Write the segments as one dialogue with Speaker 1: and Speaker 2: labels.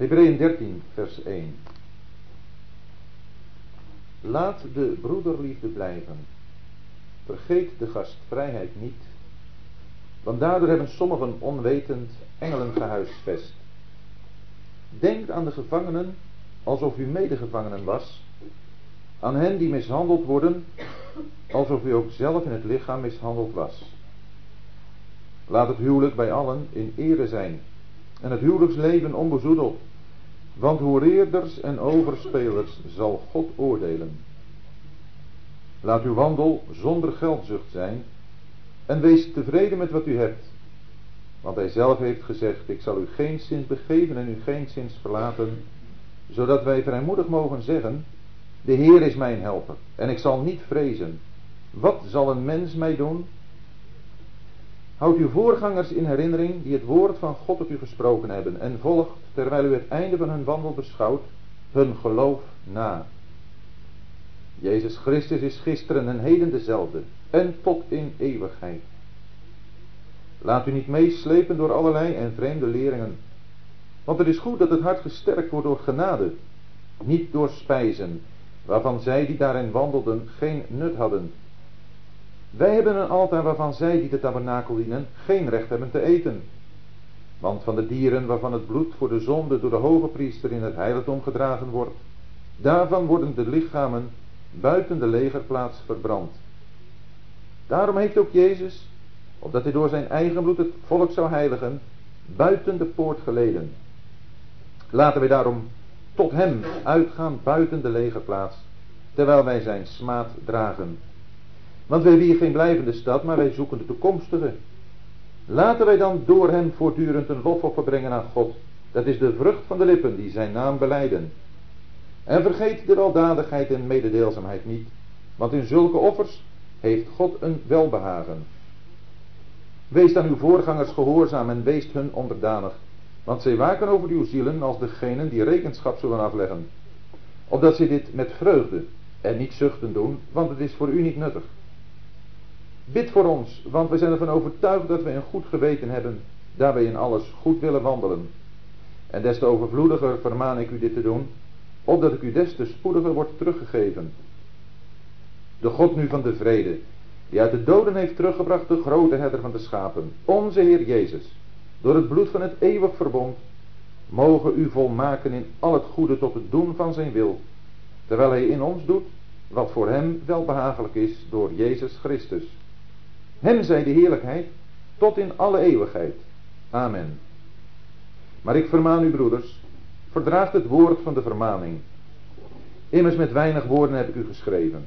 Speaker 1: Hebreeën 13, vers 1. Laat de broederliefde blijven. Vergeet de gastvrijheid niet, want daardoor hebben sommigen onwetend engelen gehuisvest. Denk aan de gevangenen alsof u medegevangenen was, aan hen die mishandeld worden, alsof u ook zelf in het lichaam mishandeld was. Laat het huwelijk bij allen in ere zijn en het huwelijksleven onbezoedeld, want hoereerders en overspelers zal God oordelen. Laat uw wandel zonder geldzucht zijn en wees tevreden met wat u hebt. Want hij zelf heeft gezegd, ik zal u geen zins begeven en u geen zins verlaten, zodat wij vrijmoedig mogen zeggen, de Heer is mijn helper en ik zal niet vrezen. Wat zal een mens mij doen? Houd uw voorgangers in herinnering die het woord van God op u gesproken hebben en volgt, terwijl u het einde van hun wandel beschouwt, hun geloof na. Jezus Christus is gisteren en heden dezelfde en tot in eeuwigheid. Laat u niet meeslepen door allerlei en vreemde leringen. Want het is goed dat het hart gesterkt wordt door genade, niet door spijzen, waarvan zij die daarin wandelden geen nut hadden. Wij hebben een altaar waarvan zij die de tabernakel dienen geen recht hebben te eten. Want van de dieren waarvan het bloed voor de zonde door de hoge priester in het heiligdom gedragen wordt, daarvan worden de lichamen buiten de legerplaats verbrand. Daarom heeft ook Jezus, opdat hij door zijn eigen bloed het volk zou heiligen, buiten de poort geleden. Laten wij daarom tot hem uitgaan buiten de legerplaats, terwijl wij zijn smaad dragen. Want wij hebben geen blijvende stad, maar wij zoeken de toekomstige. Laten wij dan door hem voortdurend een lofoffer brengen aan God. Dat is de vrucht van de lippen die zijn naam beleiden. En vergeet de weldadigheid en mededeelzaamheid niet, want in zulke offers heeft God een welbehagen. Wees dan uw voorgangers gehoorzaam en wees hun onderdanig, want zij waken over uw zielen als degenen die rekenschap zullen afleggen. Opdat zij dit met vreugde en niet zuchten doen, want het is voor u niet nuttig. Bid voor ons, want we zijn ervan overtuigd dat we een goed geweten hebben, daar wij in alles goed willen wandelen. En des te overvloediger vermaan ik u dit te doen, opdat ik u des te spoediger wordt teruggegeven. De God nu van de vrede, die uit de doden heeft teruggebracht de grote herder van de schapen, onze Heer Jezus, door het bloed van het eeuwig verbond, mogen u volmaken in al het goede tot het doen van zijn wil, terwijl hij in ons doet wat voor hem welbehagelijk is door Jezus Christus. Hem zij de heerlijkheid tot in alle eeuwigheid. Amen. Maar ik vermaan u broeders, verdraagt het woord van de vermaning. Immers met weinig woorden heb ik u geschreven.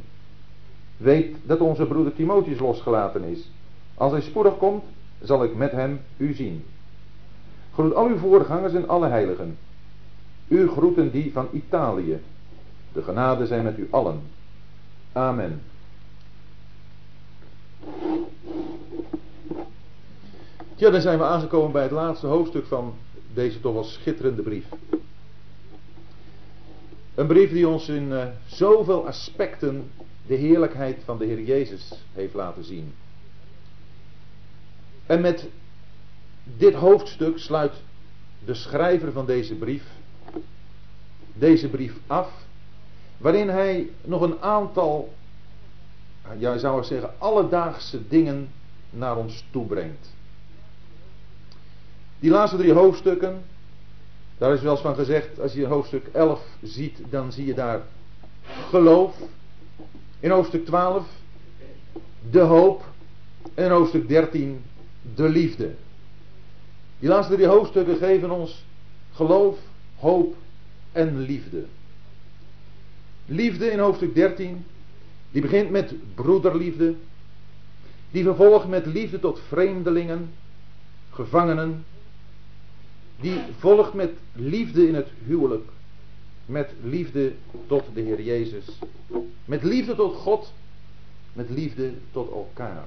Speaker 1: Weet dat onze broeder Timotheus losgelaten is. Als hij spoedig komt, zal ik met hem u zien. Groet al uw voorgangers en alle heiligen. U groeten die van Italië. De genade zijn met u allen. Amen. Ja, dan zijn we aangekomen bij het laatste hoofdstuk van deze toch wel schitterende brief. Een brief die ons in uh, zoveel aspecten de heerlijkheid van de Heer Jezus heeft laten zien. En met dit hoofdstuk sluit de schrijver van deze brief deze brief af, waarin hij nog een aantal, ja zou zeggen, alledaagse dingen naar ons toebrengt. Die laatste drie hoofdstukken, daar is wel eens van gezegd, als je hoofdstuk 11 ziet, dan zie je daar geloof. In hoofdstuk 12 de hoop. En in hoofdstuk 13 de liefde. Die laatste drie hoofdstukken geven ons geloof, hoop en liefde. Liefde in hoofdstuk 13, die begint met broederliefde. Die vervolgt met liefde tot vreemdelingen, gevangenen, die volgt met liefde in het huwelijk. Met liefde tot de Heer Jezus. Met liefde tot God. Met liefde tot elkaar.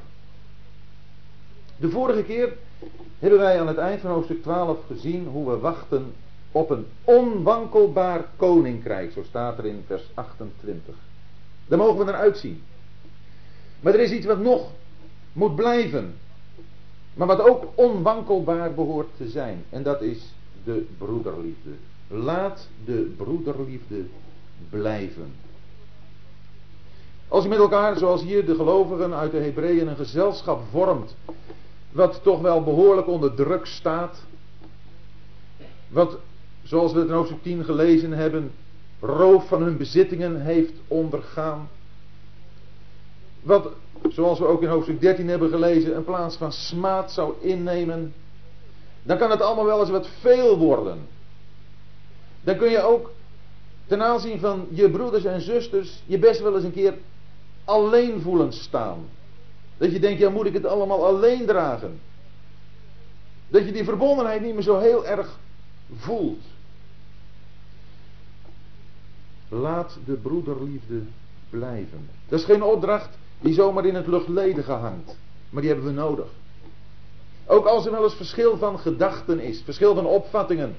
Speaker 1: De vorige keer hebben wij aan het eind van hoofdstuk 12 gezien hoe we wachten op een onwankelbaar koninkrijk. Zo staat er in vers 28. Daar mogen we naar uitzien. Maar er is iets wat nog moet blijven. Maar wat ook onwankelbaar behoort te zijn. En dat is de broederliefde. Laat de broederliefde blijven. Als je met elkaar, zoals hier de gelovigen uit de Hebreeën, een gezelschap vormt, wat toch wel behoorlijk onder druk staat, wat, zoals we het in hoofdstuk 10 gelezen hebben, roof van hun bezittingen heeft ondergaan, wat, zoals we ook in hoofdstuk 13 hebben gelezen, een plaats van smaad zou innemen, dan kan het allemaal wel eens wat veel worden. Dan kun je ook ten aanzien van je broeders en zusters je best wel eens een keer alleen voelen staan. Dat je denkt, ja moet ik het allemaal alleen dragen. Dat je die verbondenheid niet meer zo heel erg voelt. Laat de broederliefde blijven. Dat is geen opdracht die zomaar in het luchtledige hangt. Maar die hebben we nodig. Ook als er wel eens verschil van gedachten is, verschil van opvattingen.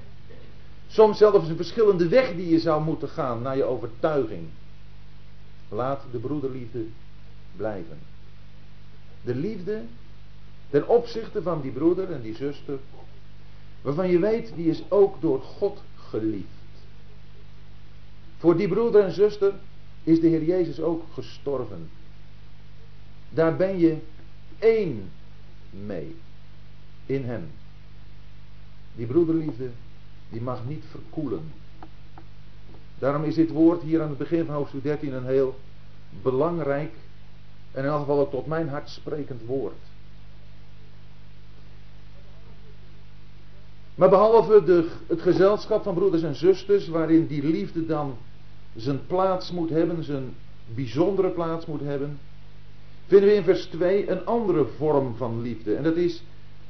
Speaker 1: Soms zelfs een verschillende weg die je zou moeten gaan naar je overtuiging. Laat de broederliefde blijven. De liefde ten opzichte van die broeder en die zuster, waarvan je weet, die is ook door God geliefd. Voor die broeder en zuster is de Heer Jezus ook gestorven. Daar ben je één mee. In hem. Die broederliefde, die mag niet verkoelen. Daarom is dit woord hier aan het begin van hoofdstuk 13 een heel belangrijk en in elk geval ook tot mijn hart sprekend woord. Maar behalve de, het gezelschap van broeders en zusters, waarin die liefde dan zijn plaats moet hebben, zijn bijzondere plaats moet hebben, vinden we in vers 2 een andere vorm van liefde. En dat is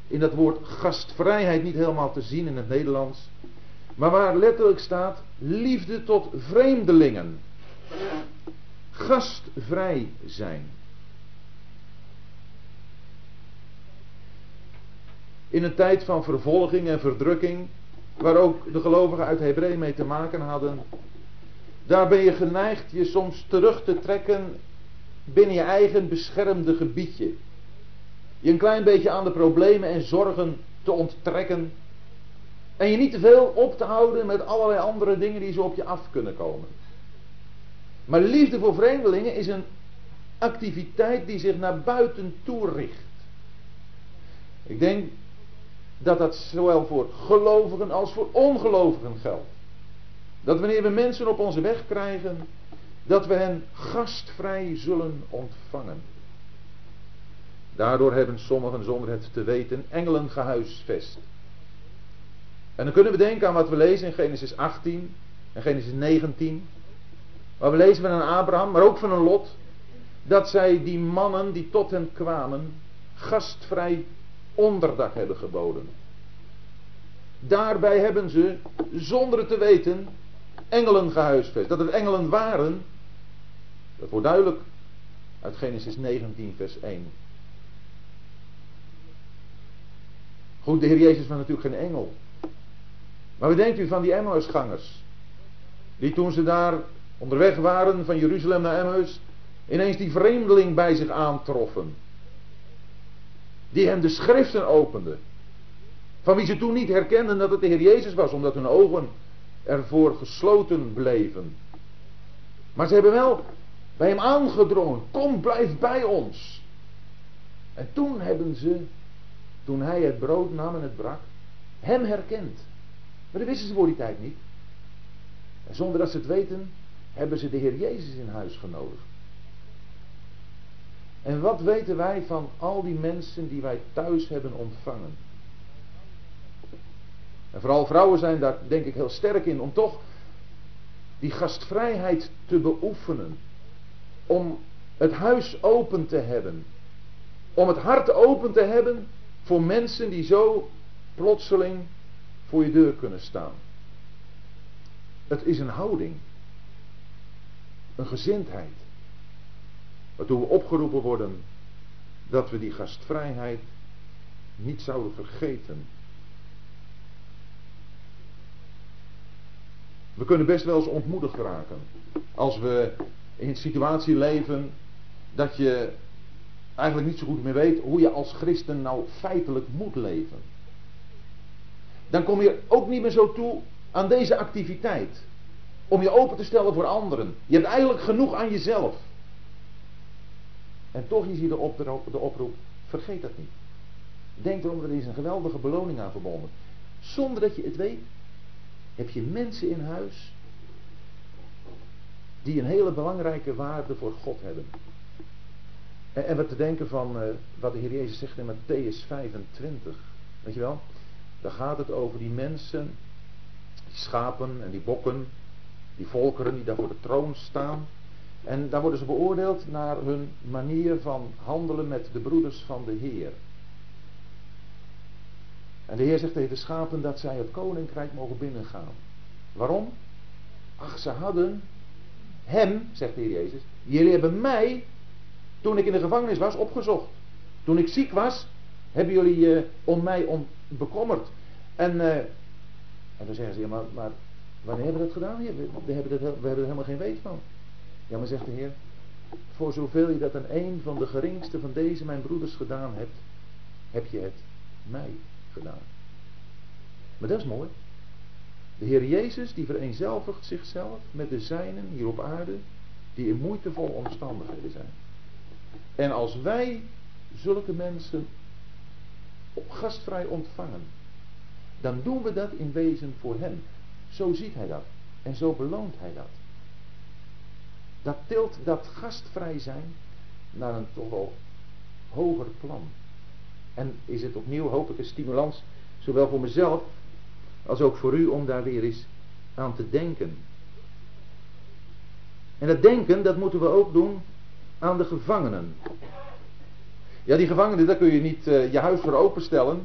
Speaker 1: in dat woord gastvrijheid niet helemaal te zien in het Nederlands. Maar waar letterlijk staat liefde tot vreemdelingen. Gastvrij zijn. In een tijd van vervolging en verdrukking, waar ook de gelovigen uit Hebreeën mee te maken hadden, daar ben je geneigd je soms terug te trekken binnen je eigen beschermde gebiedje. Je een klein beetje aan de problemen en zorgen te onttrekken. En je niet te veel op te houden met allerlei andere dingen die zo op je af kunnen komen. Maar liefde voor vreemdelingen is een activiteit die zich naar buiten toe richt. Ik denk dat dat zowel voor gelovigen als voor ongelovigen geldt. Dat wanneer we mensen op onze weg krijgen, dat we hen gastvrij zullen ontvangen. Daardoor hebben sommigen zonder het te weten engelen gehuisvest. En dan kunnen we denken aan wat we lezen in Genesis 18 en Genesis 19. Waar we lezen van een Abraham, maar ook van een Lot. Dat zij die mannen die tot hen kwamen gastvrij onderdak hebben geboden. Daarbij hebben ze, zonder het te weten, engelen gehuisvest. Dat het engelen waren, dat wordt duidelijk uit Genesis 19, vers 1. Goed, de Heer Jezus was natuurlijk geen engel. Maar wat denkt u van die Emmausgangers? Die toen ze daar onderweg waren van Jeruzalem naar Emmaus, ineens die vreemdeling bij zich aantroffen. Die hem de schriften opende. Van wie ze toen niet herkenden dat het de Heer Jezus was, omdat hun ogen ervoor gesloten bleven. Maar ze hebben wel bij hem aangedrongen. Kom, blijf bij ons. En toen hebben ze, toen hij het brood nam en het brak, hem herkend. Maar dat wisten ze voor die tijd niet. En zonder dat ze het weten, hebben ze de Heer Jezus in huis genodigd. En wat weten wij van al die mensen die wij thuis hebben ontvangen? En vooral vrouwen zijn daar denk ik heel sterk in om toch die gastvrijheid te beoefenen. Om het huis open te hebben. Om het hart open te hebben voor mensen die zo plotseling voor je deur kunnen staan. Het is een houding. Een gezindheid. Waartoe we opgeroepen worden dat we die gastvrijheid niet zouden vergeten. We kunnen best wel eens ontmoedigd raken. Als we in een situatie leven dat je eigenlijk niet zo goed meer weet hoe je als christen nou feitelijk moet leven. Dan kom je ook niet meer zo toe aan deze activiteit. Om je open te stellen voor anderen. Je hebt eigenlijk genoeg aan jezelf. En toch is hier de oproep, de oproep vergeet dat niet. Denk erom, er is een geweldige beloning aan verbonden. Zonder dat je het weet, heb je mensen in huis die een hele belangrijke waarde voor God hebben. En, en wat te denken van uh, wat de Heer Jezus zegt in Matthäus 25. Weet je wel? Daar gaat het over die mensen, die schapen en die bokken, die volkeren die daar voor de troon staan. En daar worden ze beoordeeld naar hun manier van handelen met de broeders van de Heer. En de Heer zegt tegen de schapen dat zij het koninkrijk mogen binnengaan. Waarom? Ach, ze hadden hem, zegt de Heer Jezus, jullie hebben mij, toen ik in de gevangenis was, opgezocht. Toen ik ziek was, hebben jullie uh, om mij om bekommerd. En, uh, en dan zeggen ze, ja, maar, maar wanneer hebben we dat gedaan? We, we, hebben we hebben er helemaal geen weet van. Ja, maar zegt de Heer, voor zoveel je dat aan een van de geringste van deze mijn broeders gedaan hebt, heb je het mij Maar dat is mooi. De Heer Jezus die vereenzelvigt zichzelf met de zijnen hier op aarde die in moeitevolle omstandigheden zijn. En als wij zulke mensen gastvrij ontvangen, dan doen we dat in wezen voor Hem. Zo ziet Hij dat en zo beloont Hij dat. Dat tilt dat gastvrij zijn naar een toch wel hoger plan. En is het opnieuw, hoop ik, een stimulans, zowel voor mezelf als ook voor u om daar weer eens aan te denken. En dat denken, dat moeten we ook doen aan de gevangenen. Ja, die gevangenen, daar kun je niet uh, je huis voor openstellen.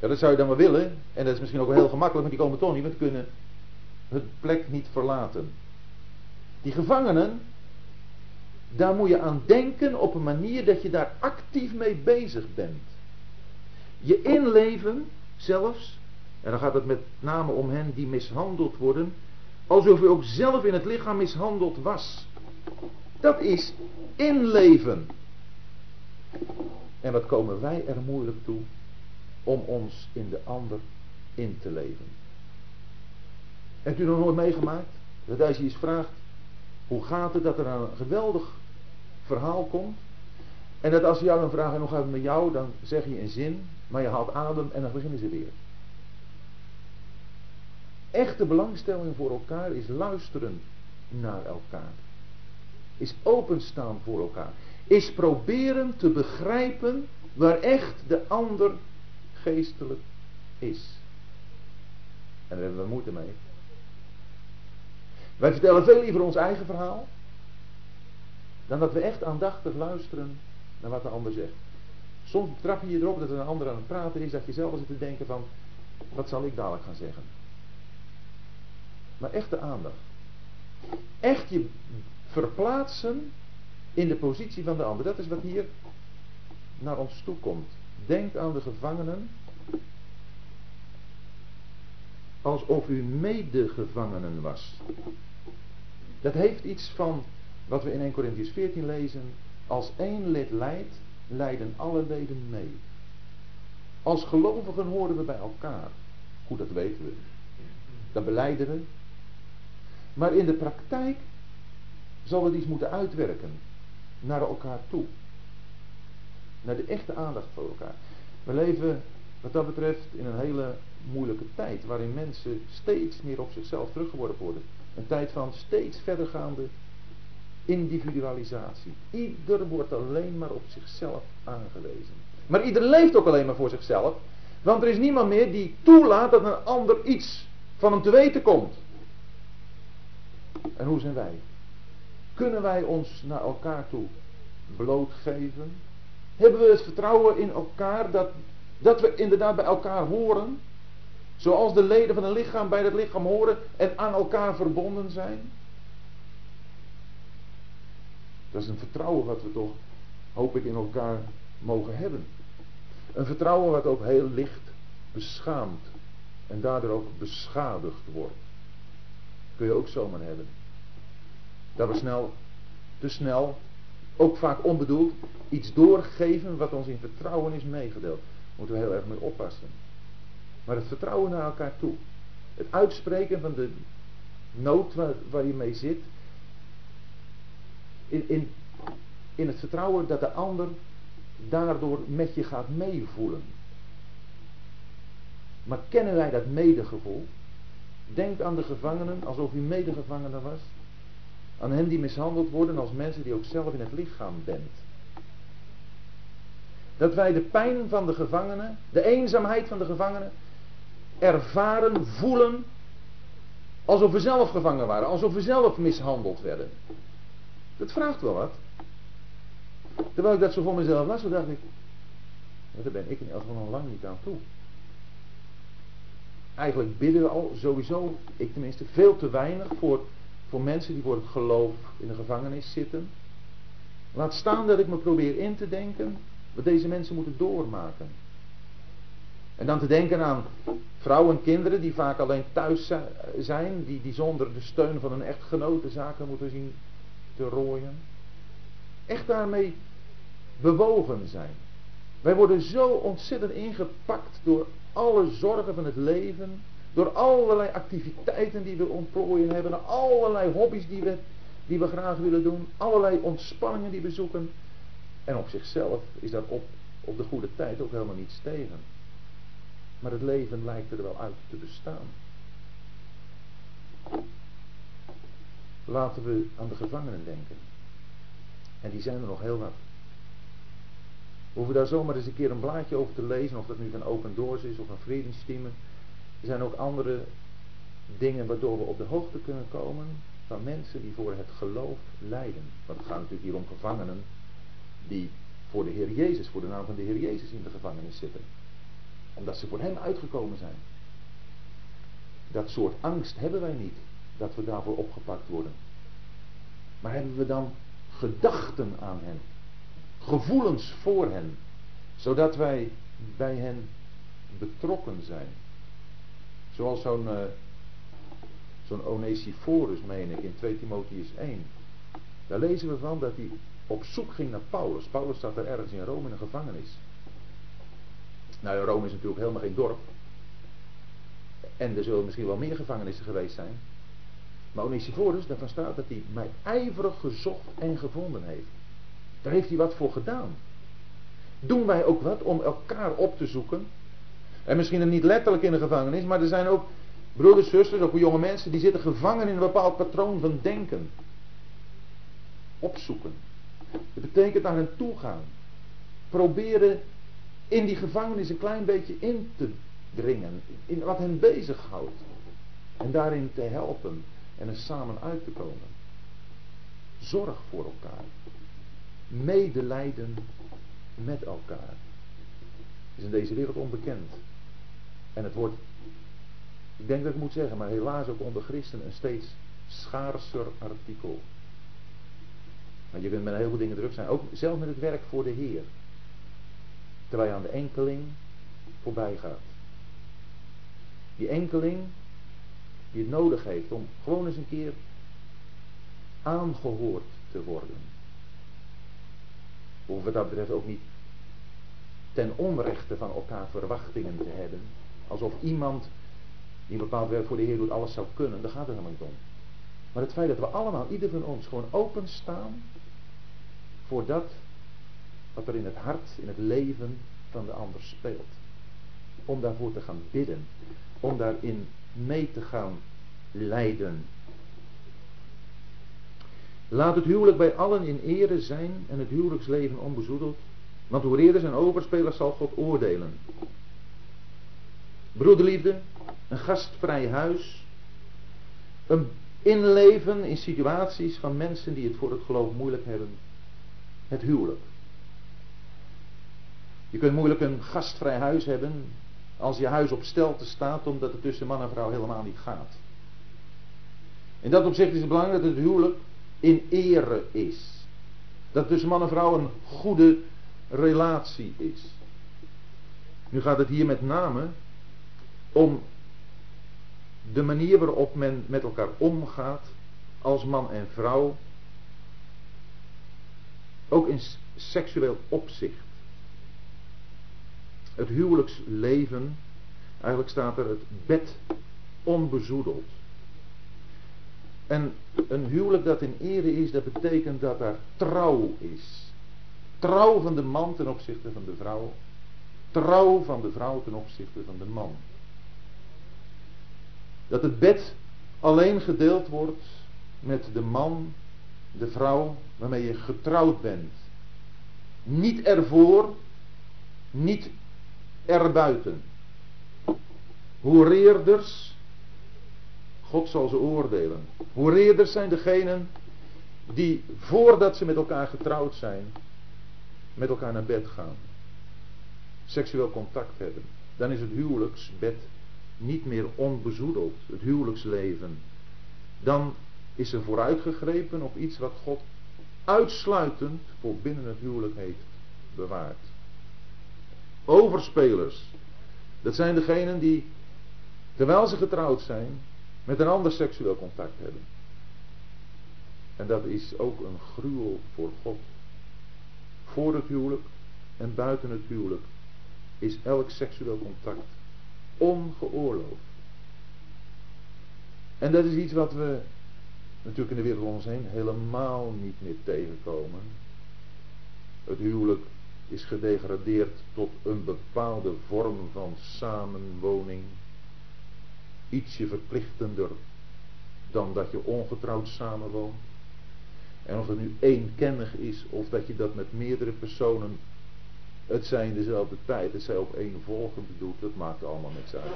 Speaker 1: Ja, dat zou je dan wel willen. En dat is misschien ook wel heel gemakkelijk, maar die komen toch niet, want kunnen hun plek niet verlaten. Die gevangenen, daar moet je aan denken op een manier dat je daar actief mee bezig bent. Je inleven zelfs en dan gaat het met name om hen die mishandeld worden. Alsof u ook zelf in het lichaam mishandeld was. Dat is inleven. En wat komen wij er moeilijk toe om ons in de ander in te leven. Hebt u nog nooit meegemaakt? Dat als je eens vraagt, hoe gaat het dat er een geweldig verhaal komt. En dat als ze jou dan vragen, hoe gaat het met jou? Dan zeg je een zin, maar je haalt adem en dan beginnen ze weer. Echte belangstelling voor elkaar is luisteren naar elkaar. Is openstaan voor elkaar. Is proberen te begrijpen waar echt de ander geestelijk is. En daar hebben we moeite mee. Wij vertellen veel liever ons eigen verhaal. Dan dat we echt aandachtig luisteren naar wat de ander zegt. Soms trap je je erop dat er een ander aan het praten is. Dat je zelf zit te denken van. Wat zal ik dadelijk gaan zeggen? maar echte aandacht. Echt je verplaatsen in de positie van de ander. Dat is wat hier naar ons toe komt. Denk aan de gevangenen alsof u medegevangenen was. Dat heeft iets van wat we in 1 Corinthians 14 lezen. Als één lid leidt, leiden alle leden mee. Als gelovigen horen we bij elkaar. Goed, dat weten we. Dat beleiden we. Maar in de praktijk zal het iets moeten uitwerken naar elkaar toe. Naar de echte aandacht voor elkaar. We leven wat dat betreft in een hele moeilijke tijd waarin mensen steeds meer op zichzelf teruggeworpen worden. Een tijd van steeds verdergaande individualisatie. Ieder wordt alleen maar op zichzelf aangewezen. Maar ieder leeft ook alleen maar voor zichzelf. Want er is niemand meer die toelaat dat een ander iets van hem te weten komt. En hoe zijn wij? Kunnen wij ons naar elkaar toe blootgeven? Hebben we het vertrouwen in elkaar dat, dat we inderdaad bij elkaar horen? Zoals de leden van een lichaam bij het lichaam horen en aan elkaar verbonden zijn? Dat is een vertrouwen wat we toch, hoop ik, in elkaar mogen hebben. Een vertrouwen wat ook heel licht beschaamt en daardoor ook beschadigd wordt. Kun je ook zomaar hebben. Dat we snel, te snel, ook vaak onbedoeld, iets doorgeven wat ons in vertrouwen is meegedeeld. Moeten we heel erg mee oppassen. Maar het vertrouwen naar elkaar toe. Het uitspreken van de nood waar, waar je mee zit. In, in, in het vertrouwen dat de ander daardoor met je gaat meevoelen. Maar kennen wij dat medegevoel? Denk aan de gevangenen alsof u medegevangene was. Aan hen die mishandeld worden als mensen die ook zelf in het lichaam bent. Dat wij de pijn van de gevangenen, de eenzaamheid van de gevangenen, ervaren, voelen, alsof we zelf gevangen waren, alsof we zelf mishandeld werden. Dat vraagt wel wat. Terwijl ik dat zo voor mezelf las, dacht ik, daar ben ik in elk geval nog lang niet aan toe. Eigenlijk bidden we al sowieso, ik tenminste, veel te weinig voor, voor mensen die voor het geloof in de gevangenis zitten. Laat staan dat ik me probeer in te denken wat deze mensen moeten doormaken. En dan te denken aan vrouwen en kinderen die vaak alleen thuis zijn, die, die zonder de steun van een echtgenote zaken moeten zien te rooien. Echt daarmee bewogen zijn. Wij worden zo ontzettend ingepakt door alle zorgen van het leven, door allerlei activiteiten die we ontplooien hebben, allerlei hobby's die we, die we graag willen doen, allerlei ontspanningen die we zoeken. En op zichzelf is dat op, op de goede tijd ook helemaal niet tegen. Maar het leven lijkt er wel uit te bestaan. Laten we aan de gevangenen denken. En die zijn er nog heel wat. We hoeven daar zomaar eens een keer een blaadje over te lezen, of dat nu van Open Doors is of van Vredenstimmen. Er zijn ook andere dingen waardoor we op de hoogte kunnen komen van mensen die voor het geloof lijden. Want het gaat natuurlijk hier om gevangenen die voor de Heer Jezus, voor de naam van de Heer Jezus in de gevangenis zitten. Omdat ze voor Hem uitgekomen zijn. Dat soort angst hebben wij niet, dat we daarvoor opgepakt worden. Maar hebben we dan gedachten aan hen? Gevoelens voor hen? Zodat wij bij hen betrokken zijn. Zoals zo'n uh, zo'n Onesiphorus, meen ik, in 2 Timotheus 1. Daar lezen we van dat hij op zoek ging naar Paulus. Paulus staat er ergens in Rome in een gevangenis. Nou, Rome is natuurlijk helemaal geen dorp. En er zullen misschien wel meer gevangenissen geweest zijn. Maar Onesiphorus, daarvan staat dat hij mij ijverig gezocht en gevonden heeft. Daar heeft hij wat voor gedaan. Doen wij ook wat om elkaar op te zoeken? En misschien niet letterlijk in de gevangenis, maar er zijn ook broeders, zusters, ook jonge mensen die zitten gevangen in een bepaald patroon van denken. Opzoeken. Dat betekent naar hen toe gaan. Proberen in die gevangenis een klein beetje in te dringen. In wat hen bezighoudt. En daarin te helpen. En er samen uit te komen. Zorg voor elkaar. Medelijden met elkaar. Is in deze wereld onbekend. En het wordt, ik denk dat ik moet zeggen, maar helaas ook onder christenen een steeds schaarser artikel. Want je kunt met heel veel dingen druk zijn. Ook zelfs met het werk voor de Heer. Terwijl je aan de enkeling voorbij gaat. Die enkeling die het nodig heeft om gewoon eens een keer aangehoord te worden. Of wat dat betreft ook niet ten onrechte van elkaar verwachtingen te hebben. Alsof iemand die bepaald werk voor de Heer doet alles zou kunnen. Daar gaat het helemaal niet om. Maar het feit dat we allemaal, ieder van ons, gewoon openstaan voor dat wat er in het hart, in het leven van de ander speelt. Om daarvoor te gaan bidden. Om daarin mee te gaan lijden. Laat het huwelijk bij allen in ere zijn en het huwelijksleven onbezoedeld. Want hoe eerder zijn overspelers zal God oordelen. Broederliefde, een gastvrij huis. Een inleven in situaties van mensen die het voor het geloof moeilijk hebben het huwelijk. Je kunt moeilijk een gastvrij huis hebben als je huis op stelte staat omdat het tussen man en vrouw helemaal niet gaat. In dat opzicht is het belangrijk dat het huwelijk in ere is. Dat tussen man en vrouw een goede relatie is. Nu gaat het hier met name om de manier waarop men met elkaar omgaat als man en vrouw ook in seksueel opzicht. Het huwelijksleven, eigenlijk staat er het bed onbezoedeld. En een huwelijk dat in ere is, dat betekent dat er trouw is. Trouw van de man ten opzichte van de vrouw. Trouw van de vrouw ten opzichte van de man. Dat het bed alleen gedeeld wordt met de man, de vrouw waarmee je getrouwd bent. Niet ervoor, niet erbuiten. Hoereerders, God zal ze oordelen. Hoereerders zijn degenen die voordat ze met elkaar getrouwd zijn, met elkaar naar bed gaan. Seksueel contact hebben. Dan is het huwelijksbed niet meer onbezoedeld, het huwelijksleven. Dan is er vooruitgegrepen op iets wat God uitsluitend voor binnen het huwelijk heeft bewaard. Overspelers, dat zijn degenen die, terwijl ze getrouwd zijn, met een ander seksueel contact hebben. En dat is ook een gruwel voor God. Voor het huwelijk en buiten het huwelijk is elk seksueel contact ongeoorloofd. En dat is iets wat we natuurlijk in de wereld om ons heen helemaal niet meer tegenkomen. Het huwelijk is gedegradeerd tot een bepaalde vorm van samenwoning. Ietsje verplichtender dan dat je ongetrouwd samenwoont. En of het nu eenkennig is of dat je dat met meerdere personen, het zijn dezelfde tijd, het zij op één volgend doet, dat maakt allemaal niks uit.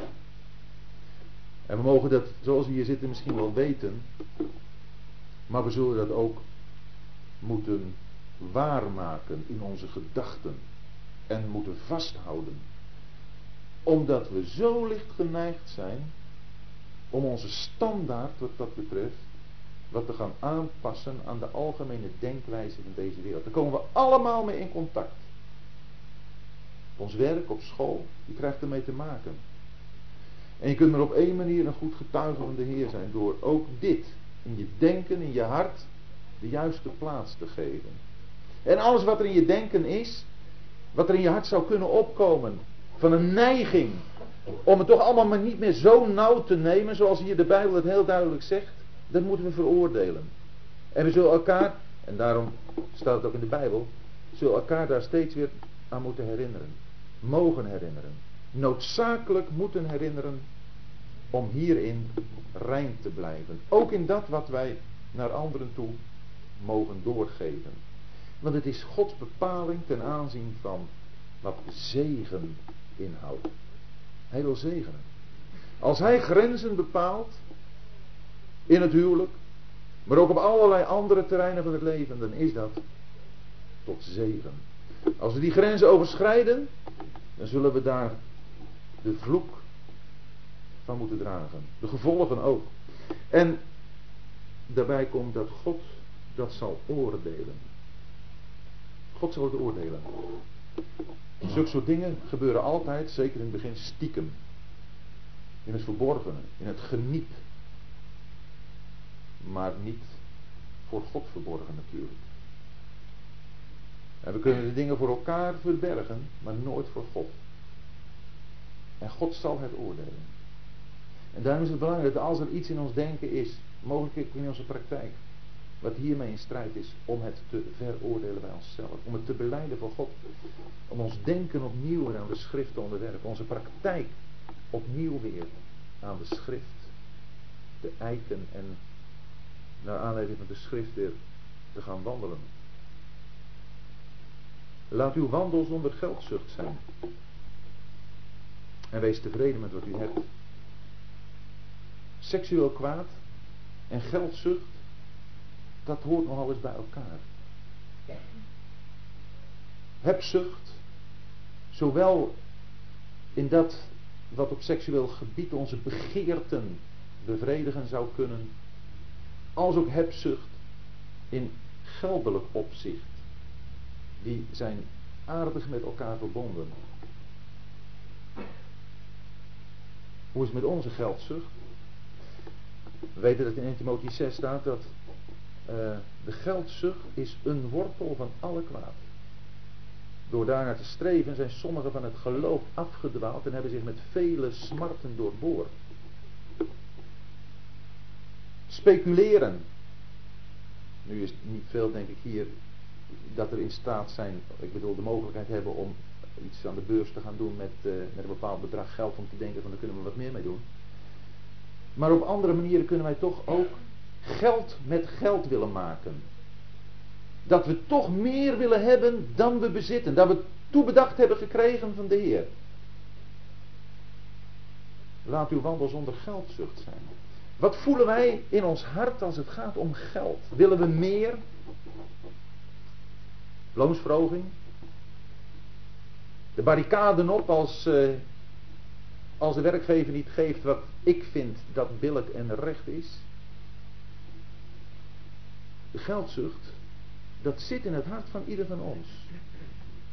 Speaker 1: En we mogen dat, zoals we hier zitten, misschien wel weten, maar we zullen dat ook moeten waarmaken in onze gedachten en moeten vasthouden. Omdat we zo licht geneigd zijn om onze standaard wat dat betreft wat te gaan aanpassen aan de algemene denkwijze van deze wereld. Daar komen we allemaal mee in contact. Ons werk, op school, je krijgt ermee te maken. En je kunt er op één manier een goed getuige van de Heer zijn door ook dit in je denken, in je hart, de juiste plaats te geven. En alles wat er in je denken is, wat er in je hart zou kunnen opkomen, van een neiging om het toch allemaal maar niet meer zo nauw te nemen, zoals hier de Bijbel het heel duidelijk zegt, dat moeten we veroordelen. En we zullen elkaar, en daarom staat het ook in de Bijbel, zullen elkaar daar steeds weer aan moeten herinneren. Mogen herinneren. Noodzakelijk moeten herinneren om hierin rein te blijven. Ook in dat wat wij naar anderen toe mogen doorgeven. Want het is Gods bepaling ten aanzien van wat zegen inhoudt. Hij wil zegenen. Als hij grenzen bepaalt in het huwelijk, maar ook op allerlei andere terreinen van het leven, dan is dat tot zegen. Als we die grenzen overschrijden, dan zullen we daar de vloek van moeten dragen. De gevolgen ook. En daarbij komt dat God dat zal oordelen. God zal het oordelen. Zulke soort dingen gebeuren altijd, zeker in het begin, stiekem. In het verborgene, in het geniet. Maar niet voor God verborgen natuurlijk. En we kunnen de dingen voor elkaar verbergen, maar nooit voor God. En God zal het oordelen. En daarom is het belangrijk dat als er iets in ons denken is, mogelijk in onze praktijk, wat hiermee in strijd is, om het te veroordelen bij onszelf. Om het te beleiden voor God. Om ons denken opnieuw aan de schrift te onderwerpen. Onze praktijk opnieuw weer aan de schrift te eiken en naar aanleiding van de schrift weer te gaan wandelen. Laat uw wandel zonder geldzucht zijn. En wees tevreden met wat u hebt. Seksueel kwaad en geldzucht, dat hoort nogal eens bij elkaar. Hebzucht, zowel in dat wat op seksueel gebied onze begeerten bevredigen zou kunnen, als ook hebzucht in geldelijk opzicht. Die zijn aardig met elkaar verbonden. Hoe is het met onze geldzucht? We weten dat in 1 Timotheüs 6 staat dat uh, de geldzucht is een wortel van alle kwaad. Door daarnaar te streven zijn sommigen van het geloof afgedwaald en hebben zich met vele smarten doorboord. speculeren. Nu is niet veel, denk ik, hier dat er in staat zijn, ik bedoel, de mogelijkheid hebben om iets aan de beurs te gaan doen met, uh, met een bepaald bedrag geld om te denken van daar kunnen we wat meer mee doen. Maar op andere manieren kunnen wij toch ook geld met geld willen maken. Dat we toch meer willen hebben dan we bezitten. Dat we toebedacht hebben gekregen van de Heer. Laat uw wandel zonder geldzucht zijn. Wat voelen wij in ons hart als het gaat om geld? Willen we meer? Loonsverhoging? De barricaden op als, uh, als de werkgever niet geeft wat ik vind dat billig en recht is? Geldzucht, dat zit in het hart van ieder van ons.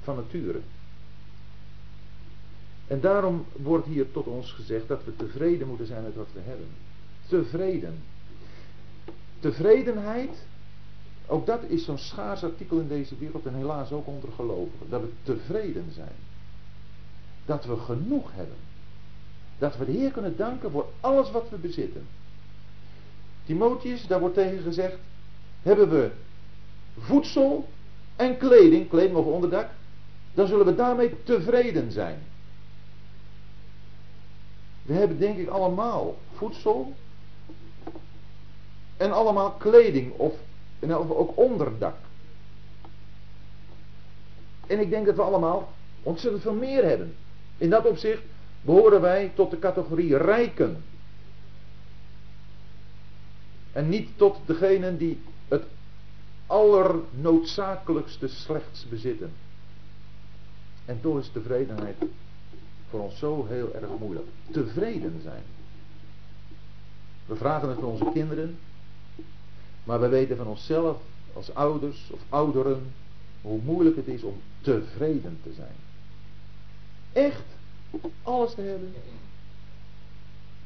Speaker 1: Van nature. En daarom wordt hier tot ons gezegd dat we tevreden moeten zijn met wat we hebben. Tevreden. Tevredenheid, ook dat is zo'n schaars artikel in deze wereld en helaas ook onder gelovigen. Dat we tevreden zijn. Dat we genoeg hebben. Dat we de Heer kunnen danken voor alles wat we bezitten. Timotheus, daar wordt tegen gezegd, hebben we voedsel en kleding, kleding of onderdak, dan zullen we daarmee tevreden zijn. We hebben denk ik allemaal voedsel en allemaal kleding of, of ook onderdak. En ik denk dat we allemaal ontzettend veel meer hebben. In dat opzicht behoren wij tot de categorie rijken. En niet tot degenen die allernoodzakelijkste slechts bezitten. En toch is tevredenheid voor ons zo heel erg moeilijk. Tevreden zijn. We vragen het van onze kinderen, maar we weten van onszelf als ouders of ouderen hoe moeilijk het is om tevreden te zijn. Echt alles te hebben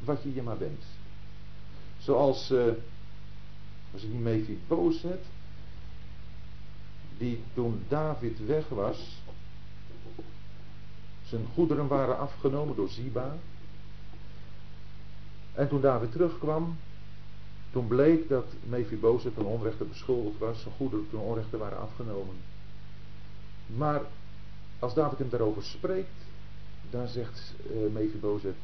Speaker 1: wat je je maar wenst. Zoals, uh, als ik niet boos zet, die toen David weg was, zijn goederen waren afgenomen door Ziba. En toen David terugkwam, toen bleek dat Mephibozet ten onrechte beschuldigd was, zijn goederen ten onrechte waren afgenomen. Maar als David hem daarover spreekt, dan zegt uh, Mephibozet,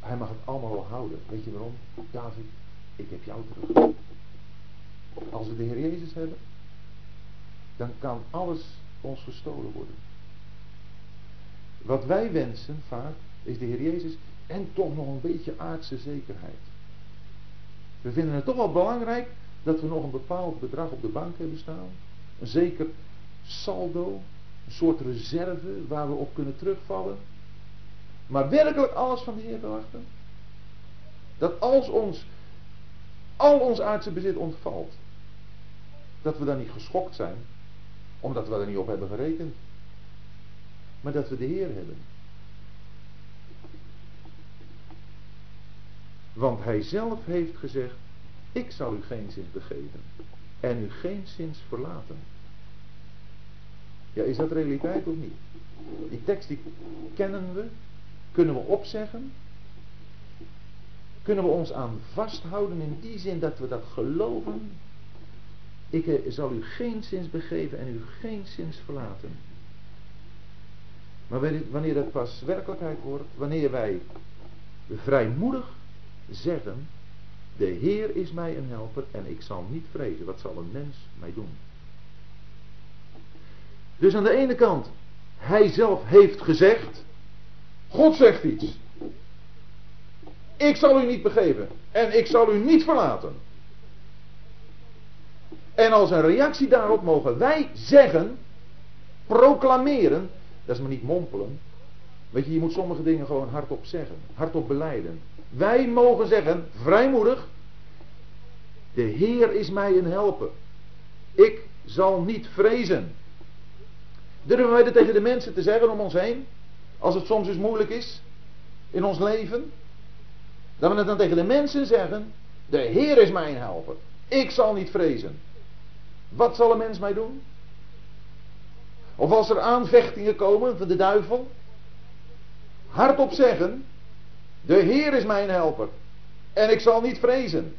Speaker 1: hij mag het allemaal wel houden. Weet je waarom? David, ik heb jou terug. Als we de Heer Jezus hebben, dan kan alles ons gestolen worden. Wat wij wensen vaak is de Heer Jezus en toch nog een beetje aardse zekerheid. We vinden het toch wel belangrijk dat we nog een bepaald bedrag op de bank hebben staan. Een zeker saldo, een soort reserve waar we op kunnen terugvallen. Maar werkelijk alles van de Heer verwachten. Dat als ons, al ons aardse bezit ontvalt, dat we dan niet geschokt zijn, omdat we er niet op hebben gerekend maar dat we de Heer hebben. Want hij zelf heeft gezegd, ik zal u geen zins begeven en u geen zins verlaten. Ja, is dat realiteit of niet? Die tekst die kennen we, kunnen we opzeggen, kunnen we ons aan vasthouden in die zin dat we dat geloven. Ik eh, zal u geen zins begeven en u geen zins verlaten. Maar wanneer dat pas werkelijkheid wordt, wanneer wij vrijmoedig zeggen, de Heer is mij een helper en ik zal niet vrezen, wat zal een mens mij doen? Dus aan de ene kant, hij zelf heeft gezegd, God zegt iets. Ik zal u niet begeven en ik zal u niet verlaten. En als een reactie daarop mogen wij zeggen, proclameren, dat is maar niet mompelen. Weet je, je moet sommige dingen gewoon hardop zeggen. Hardop beleiden. Wij mogen zeggen, vrijmoedig. De Heer is mij een helper. Ik zal niet vrezen. Durven wij dat tegen de mensen te zeggen om ons heen? Als het soms eens moeilijk is. In ons leven. Dat we het dan tegen de mensen zeggen. De Heer is mijn helper. Ik zal niet vrezen. Wat zal een mens mij doen? Of als er aanvechtingen komen van de duivel. Hardop zeggen. De Heer is mijn helper. En ik zal niet vrezen.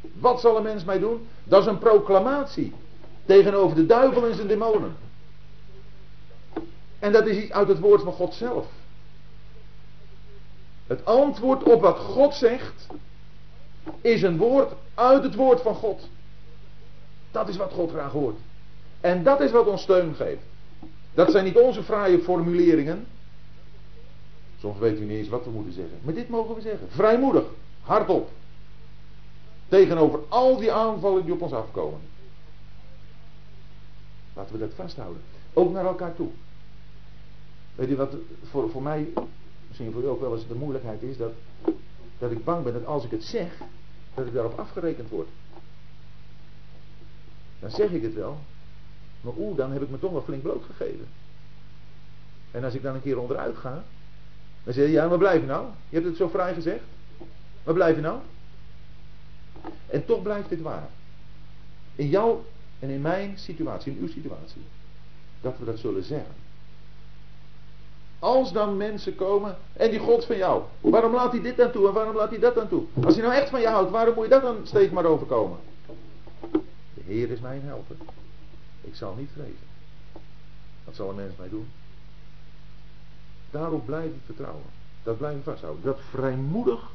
Speaker 1: Wat zal een mens mij doen? Dat is een proclamatie tegenover de duivel en zijn demonen. En dat is uit het woord van God zelf. Het antwoord op wat God zegt is een woord uit het woord van God. Dat is wat God graag hoort. En dat is wat ons steun geeft. Dat zijn niet onze fraaie formuleringen. Soms weten we niet eens wat we moeten zeggen. Maar dit mogen we zeggen. Vrijmoedig. Hardop. Tegenover al die aanvallen die op ons afkomen. Laten we dat vasthouden. Ook naar elkaar toe. Weet je wat voor, voor mij, misschien voor u ook wel eens de moeilijkheid is, dat, dat ik bang ben dat als ik het zeg, dat ik daarop afgerekend word. Dan zeg ik het wel, maar oeh, dan heb ik me toch wel flink blootgegeven. En als ik dan een keer onderuit ga, dan zeg je, ja, maar blijf nou? Je hebt het zo vrij gezegd. Waar blijf je nou? En toch blijft dit waar. In jouw en in mijn situatie, in uw situatie. Dat we dat zullen zeggen. Als dan mensen komen en die God van jou. Waarom laat hij dit dan toe en waarom laat hij dat dan toe? Als hij nou echt van je houdt, waarom moet je dat dan steeds maar overkomen? Heer is mijn helper. Ik zal niet vrezen. Wat zal een mens mij doen? Daarop ik vertrouwen. Dat blijven vasthouden. Dat vrijmoedig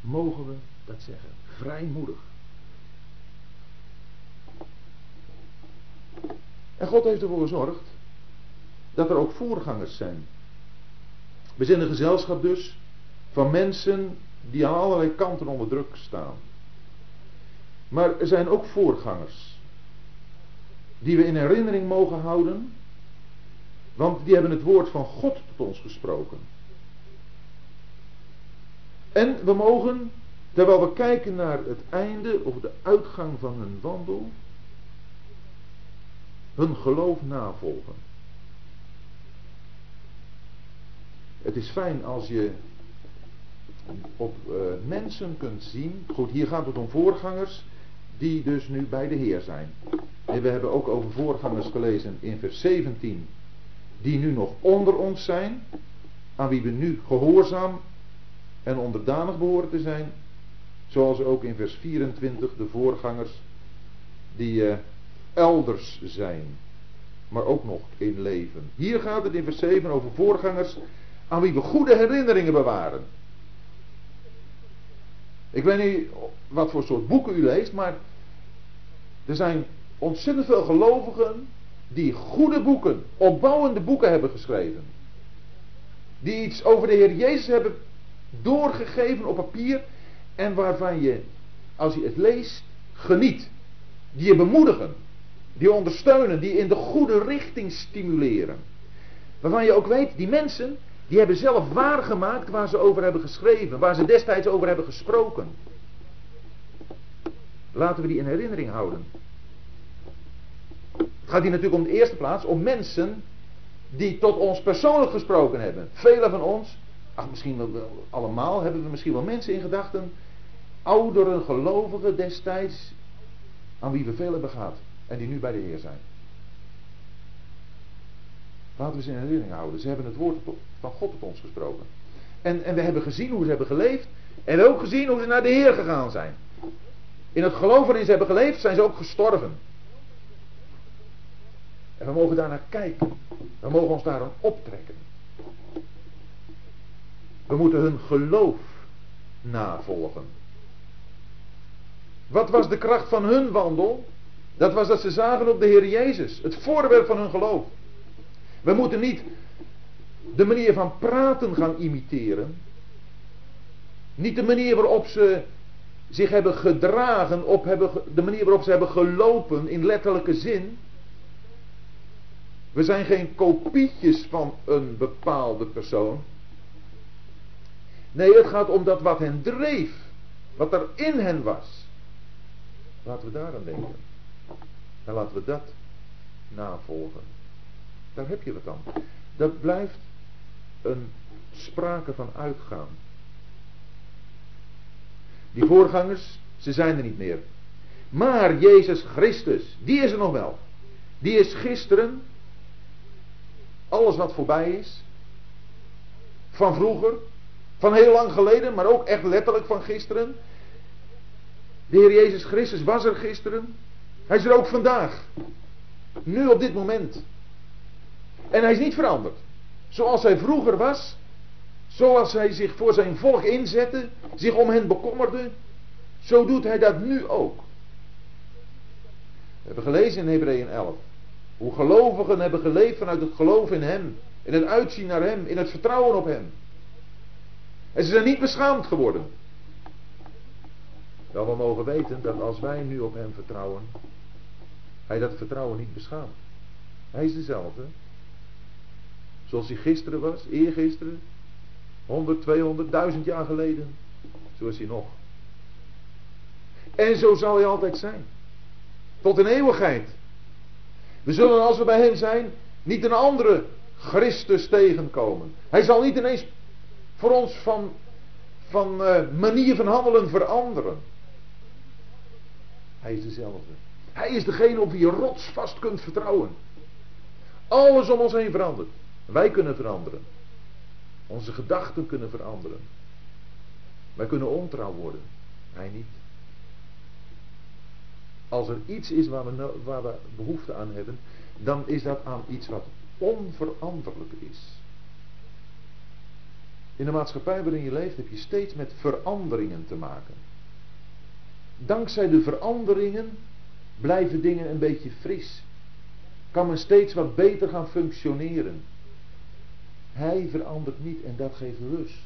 Speaker 1: mogen we dat zeggen. Vrijmoedig. En God heeft ervoor gezorgd dat er ook voorgangers zijn. We zijn een gezelschap dus van mensen die aan allerlei kanten onder druk staan. Maar er zijn ook voorgangers die we in herinnering mogen houden, want die hebben het woord van God tot ons gesproken. En we mogen, terwijl we kijken naar het einde of de uitgang van hun wandel, hun geloof navolgen. Het is fijn als je op uh, mensen kunt zien. Goed, hier gaat het om voorgangers die dus nu bij de Heer zijn. En we hebben ook over voorgangers gelezen in vers 17, die nu nog onder ons zijn, aan wie we nu gehoorzaam en onderdanig behoren te zijn, zoals ook in vers 24 de voorgangers die uh, elders zijn, maar ook nog in leven. Hier gaat het in vers 7 over voorgangers aan wie we goede herinneringen bewaren. Ik weet niet wat voor soort boeken u leest, maar er zijn ontzettend veel gelovigen die goede boeken, opbouwende boeken hebben geschreven. Die iets over de Heer Jezus hebben doorgegeven op papier en waarvan je, als je het leest, geniet. Die je bemoedigen, die ondersteunen, die in de goede richting stimuleren. Waarvan je ook weet, die mensen, die hebben zelf waargemaakt waar ze over hebben geschreven, waar ze destijds over hebben gesproken. Laten we die in herinnering houden. Het gaat hier natuurlijk om de eerste plaats om mensen die tot ons persoonlijk gesproken hebben. Velen van ons, ach misschien wel allemaal, hebben we misschien wel mensen in gedachten, ouderen gelovigen destijds, aan wie we veel hebben gehad en die nu bij de Heer zijn. Laten we ze in herinnering houden. Ze hebben het woord van God op ons gesproken. En, en we hebben gezien hoe ze hebben geleefd. En ook gezien hoe ze naar de Heer gegaan zijn. In het geloof waarin ze hebben geleefd zijn ze ook gestorven. En we mogen daar naar kijken. We mogen ons daar aan optrekken. We moeten hun geloof navolgen. Wat was de kracht van hun wandel? Dat was dat ze zagen op de Heer Jezus. Het voorwerp van hun geloof. We moeten niet de manier van praten gaan imiteren. Niet de manier waarop ze zich hebben gedragen, op hebben, de manier waarop ze hebben gelopen in letterlijke zin. We zijn geen kopietjes van een bepaalde persoon. Nee, het gaat om dat wat hen dreef. Wat er in hen was. Laten we daar aan denken. En laten we dat navolgen. Daar heb je wat dan. Dat blijft een sprake van uitgaan. Die voorgangers, ze zijn er niet meer. Maar Jezus Christus, die is er nog wel. Die is gisteren, alles wat voorbij is, van vroeger, Van heel lang geleden, maar ook echt letterlijk van gisteren. De Heer Jezus Christus was er gisteren. Hij is er ook vandaag. Nu op dit moment. En hij is niet veranderd. Zoals hij vroeger was. Zoals hij zich voor zijn volk inzette. Zich om hen bekommerde. Zo doet hij dat nu ook. We hebben gelezen in Hebreeën 11. Hoe gelovigen hebben geleefd vanuit het geloof in hem. In het uitzien naar hem. In het vertrouwen op hem. En ze zijn niet beschaamd geworden. Wel, we mogen weten dat als wij nu op hem vertrouwen, hij dat vertrouwen niet beschaamt. Hij is dezelfde. Zoals hij gisteren was, eergisteren, 100, 200, 1000 jaar geleden. Zo is hij nog. En zo zal hij altijd zijn. Tot in eeuwigheid. We zullen als we bij hem zijn, niet een andere Christus tegenkomen. Hij zal niet ineens voor ons van, van uh, manier van handelen veranderen. Hij is dezelfde. Hij is degene op wie je rotsvast kunt vertrouwen. Alles om ons heen verandert. Wij kunnen veranderen. Onze gedachten kunnen veranderen. Wij kunnen ontrouw worden. Hij niet. Als er iets is waar we, waar we behoefte aan hebben, dan is dat aan iets wat onveranderlijk is. In de maatschappij waarin je leeft heb je steeds met veranderingen te maken. Dankzij de veranderingen blijven dingen een beetje fris. Kan men steeds wat beter gaan functioneren. Hij verandert niet en dat geeft rust.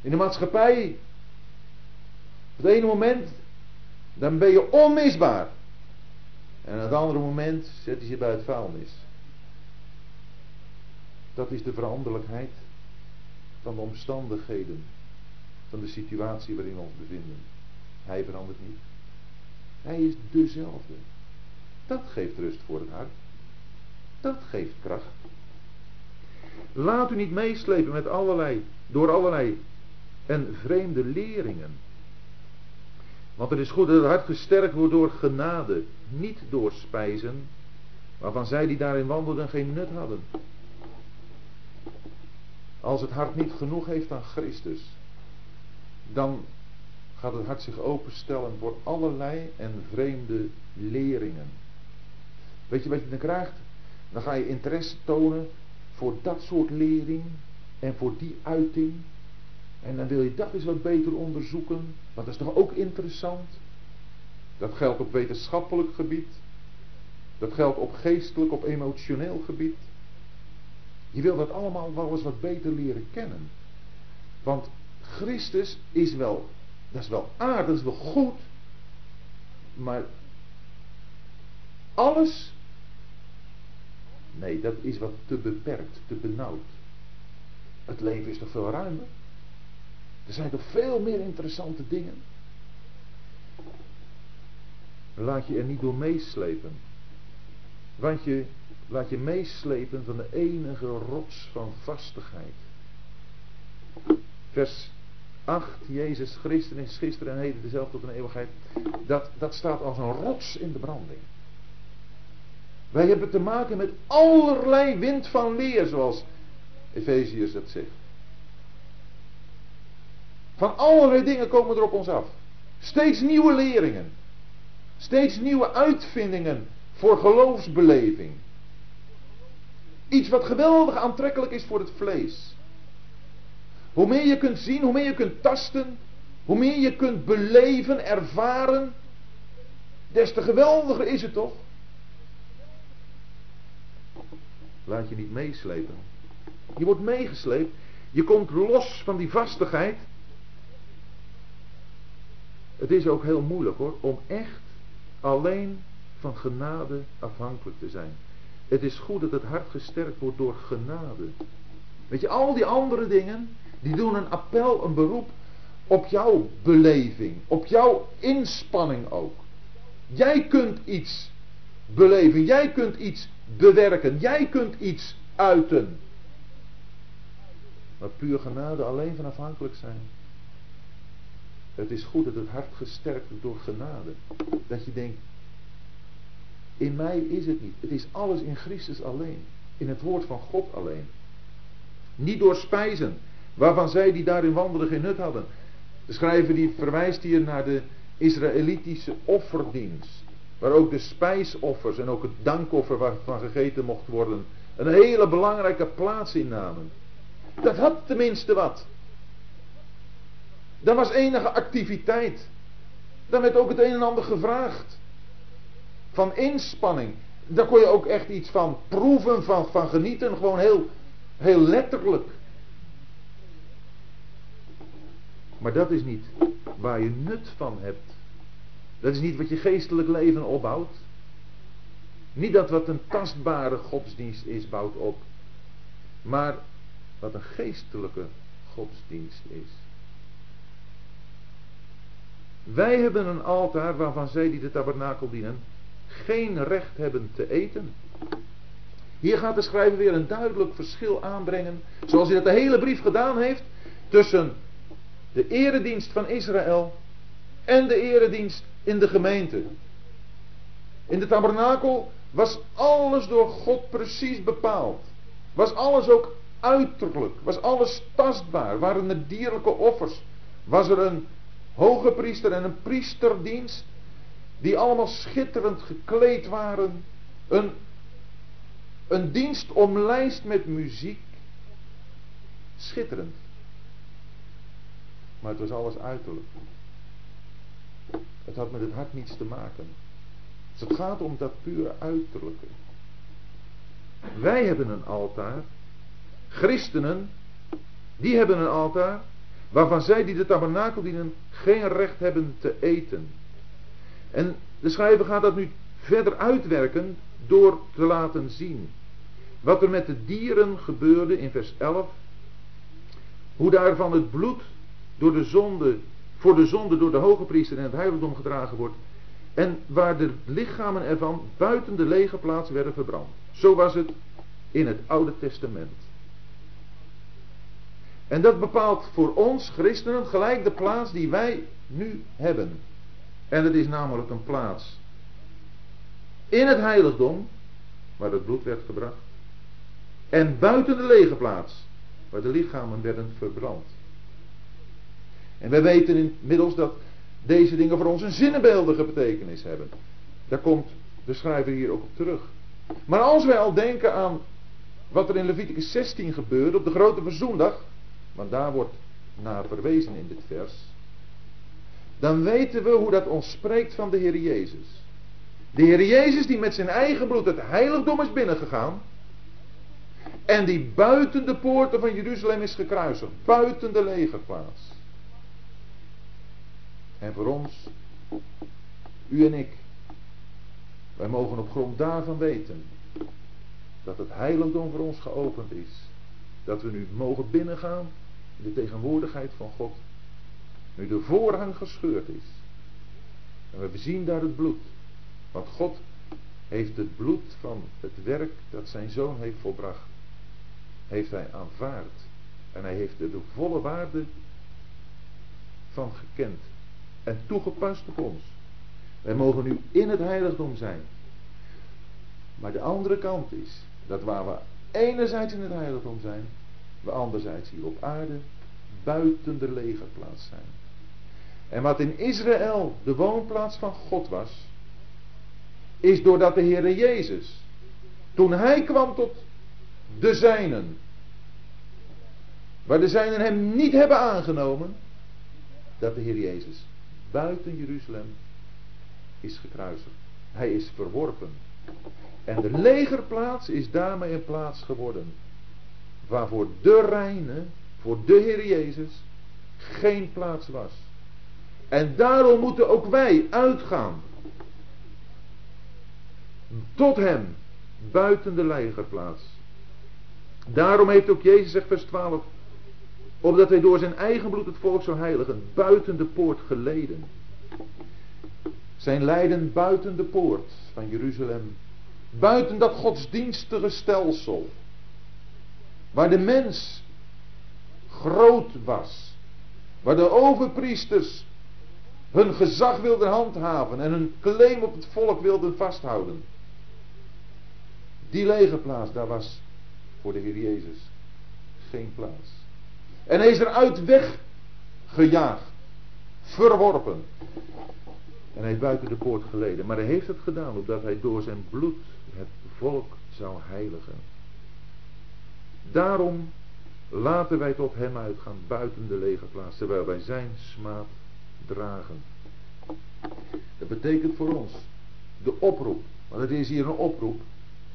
Speaker 1: In de maatschappij, op het ene moment, dan ben je onmisbaar. En op het andere moment zet hij je bij het vuilnis. Dat is de veranderlijkheid van de omstandigheden, van de situatie waarin we ons bevinden. Hij verandert niet. Hij is dezelfde. Dat geeft rust voor het hart. Dat geeft kracht. Laat u niet meeslepen met allerlei, door allerlei en vreemde leringen. Want het is goed dat het hart gesterkt wordt door genade, niet door spijzen, waarvan zij die daarin wandelden geen nut hadden. Als het hart niet genoeg heeft aan Christus, dan gaat het hart zich openstellen voor allerlei en vreemde leringen. Weet je wat je dan krijgt? Dan ga je interesse tonen voor dat soort lering en voor die uiting. En dan wil je dat eens wat beter onderzoeken, want dat is toch ook interessant. Dat geldt op wetenschappelijk gebied. Dat geldt op geestelijk, op emotioneel gebied. Je wil dat allemaal wel eens wat beter leren kennen. Want Christus is wel dat is wel aardig, dat is wel goed. Maar alles, nee, dat is wat te beperkt, te benauwd. Het leven is toch veel ruimer? Er zijn toch veel meer interessante dingen? Laat je er niet door meeslepen. Want je laat je meeslepen van de enige rots van vastigheid. Vers 8, Jezus Christus is gisteren en heden dezelfde tot een eeuwigheid. Dat, dat staat als een rots in de branding. Wij hebben te maken met allerlei wind van leer, zoals Efeziërs dat zegt. Van allerlei dingen komen er op ons af. Steeds nieuwe leringen. Steeds nieuwe uitvindingen voor geloofsbeleving. Iets wat geweldig aantrekkelijk is voor het vlees. Hoe meer je kunt zien, hoe meer je kunt tasten, hoe meer je kunt beleven, ervaren, des te geweldiger is het toch? Laat je niet meeslepen. Je wordt meegesleept. Je komt los van die vastigheid. Het is ook heel moeilijk hoor, om echt alleen van genade afhankelijk te zijn. Het is goed dat het hart gesterkt wordt door genade. Weet je, al die andere dingen, die doen een appel, een beroep op jouw beleving, op jouw inspanning ook. Jij kunt iets beleven, jij kunt iets bewerken, jij kunt iets uiten. Maar puur genade alleen van afhankelijk zijn. Het is goed dat het hart gesterkt wordt door genade. Dat je denkt, in mij is het niet. Het is alles in Christus alleen. In het woord van God alleen. Niet door spijzen. waarvan zij die daarin wandelden geen nut hadden. De schrijver die verwijst hier naar de Israëlitische offerdienst. Waar ook de spijsoffers en ook het dankoffer waarvan gegeten mocht worden. Een hele belangrijke plaats innamen. Dat had tenminste wat. Daar was enige activiteit. Daar werd ook het een en ander gevraagd. Van inspanning. Daar kon je ook echt iets van proeven, van, van genieten. Gewoon heel, heel letterlijk. Maar dat is niet waar je nut van hebt. Dat is niet wat je geestelijk leven opbouwt. Niet dat wat een tastbare godsdienst is, bouwt op. Maar wat een geestelijke godsdienst is. Wij hebben een altaar waarvan zij die de tabernakel dienen geen recht hebben te eten. Hier gaat de schrijver weer een duidelijk verschil aanbrengen, zoals hij dat de hele brief gedaan heeft, tussen de eredienst van Israël en de eredienst in de gemeente. In de tabernakel was alles door God precies bepaald. Was alles ook uiterlijk, was alles tastbaar, waren er dierlijke offers, was er een hoge priester en een priesterdienst, die allemaal schitterend gekleed waren, een, een dienst omlijst met muziek, schitterend. Maar het was alles uiterlijk. Het had met het hart niets te maken. Dus het gaat om dat puur uiterlijke. Wij hebben een altaar. Christenen, die hebben een altaar. Waarvan zij die de tabernakel dienen geen recht hebben te eten. En de schrijver gaat dat nu verder uitwerken door te laten zien. Wat er met de dieren gebeurde in vers 11. Hoe daarvan het bloed door de zonde, voor de zonde door de hoge priester in het heiligdom gedragen wordt. En waar de lichamen ervan buiten de lege plaats werden verbrand. Zo was het in het Oude Testament. En dat bepaalt voor ons christenen gelijk de plaats die wij nu hebben. En het is namelijk een plaats in het heiligdom, waar het bloed werd gebracht. En buiten de lege plaats, waar de lichamen werden verbrand. En wij weten inmiddels dat deze dingen voor ons een zinnebeeldige betekenis hebben. Daar komt de schrijver hier ook op terug. Maar als wij al denken aan wat er in Leviticus 16 gebeurde op de grote verzoendag, want daar wordt naar verwezen in dit vers, dan weten we hoe dat ons spreekt van de Heer Jezus. De Heer Jezus die met zijn eigen bloed het heiligdom is binnengegaan. En die buiten de poorten van Jeruzalem is gekruisigd. Buiten de legerplaats. En voor ons, u en ik, wij mogen op grond daarvan weten dat het heiligdom voor ons geopend is. Dat we nu mogen binnengaan in de tegenwoordigheid van God. Nu de voorhang gescheurd is. En we zien daar het bloed. Want God heeft het bloed van het werk dat zijn zoon heeft volbracht. Heeft hij aanvaard. En hij heeft er de volle waarde van gekend. En toegepast op ons. Wij mogen nu in het heiligdom zijn. Maar de andere kant is dat waar we enerzijds in het heiligdom zijn, we anderzijds hier op aarde buiten de legerplaats zijn. En wat in Israël de woonplaats van God was, is doordat de Heere Jezus, toen hij kwam tot de zijnen, waar de zijnen hem niet hebben aangenomen, dat de Heer Jezus buiten Jeruzalem is gekruisigd. Hij is verworpen. En de legerplaats is daarmee een plaats geworden. Waarvoor de reine, voor de Heer Jezus, geen plaats was. En daarom moeten ook wij uitgaan. Tot hem, buiten de legerplaats. Daarom heeft ook Jezus, zegt vers 12, opdat hij door zijn eigen bloed het volk zou heiligen, buiten de poort geleden. Zijn lijden buiten de poort van Jeruzalem. Buiten dat godsdienstige stelsel. Waar de mens groot was. Waar de overpriesters hun gezag wilden handhaven en hun claim op het volk wilden vasthouden. Die legerplaats, daar was voor de Heer Jezus geen plaats. En hij is eruit weggejaagd. Verworpen. En hij buiten de poort geleden. Maar hij heeft het gedaan omdat hij door zijn bloed het volk zou heiligen. Daarom laten wij tot hem uitgaan buiten de legerplaats, terwijl wij zijn smaad dragen. Dat betekent voor ons de oproep, want het is hier een oproep,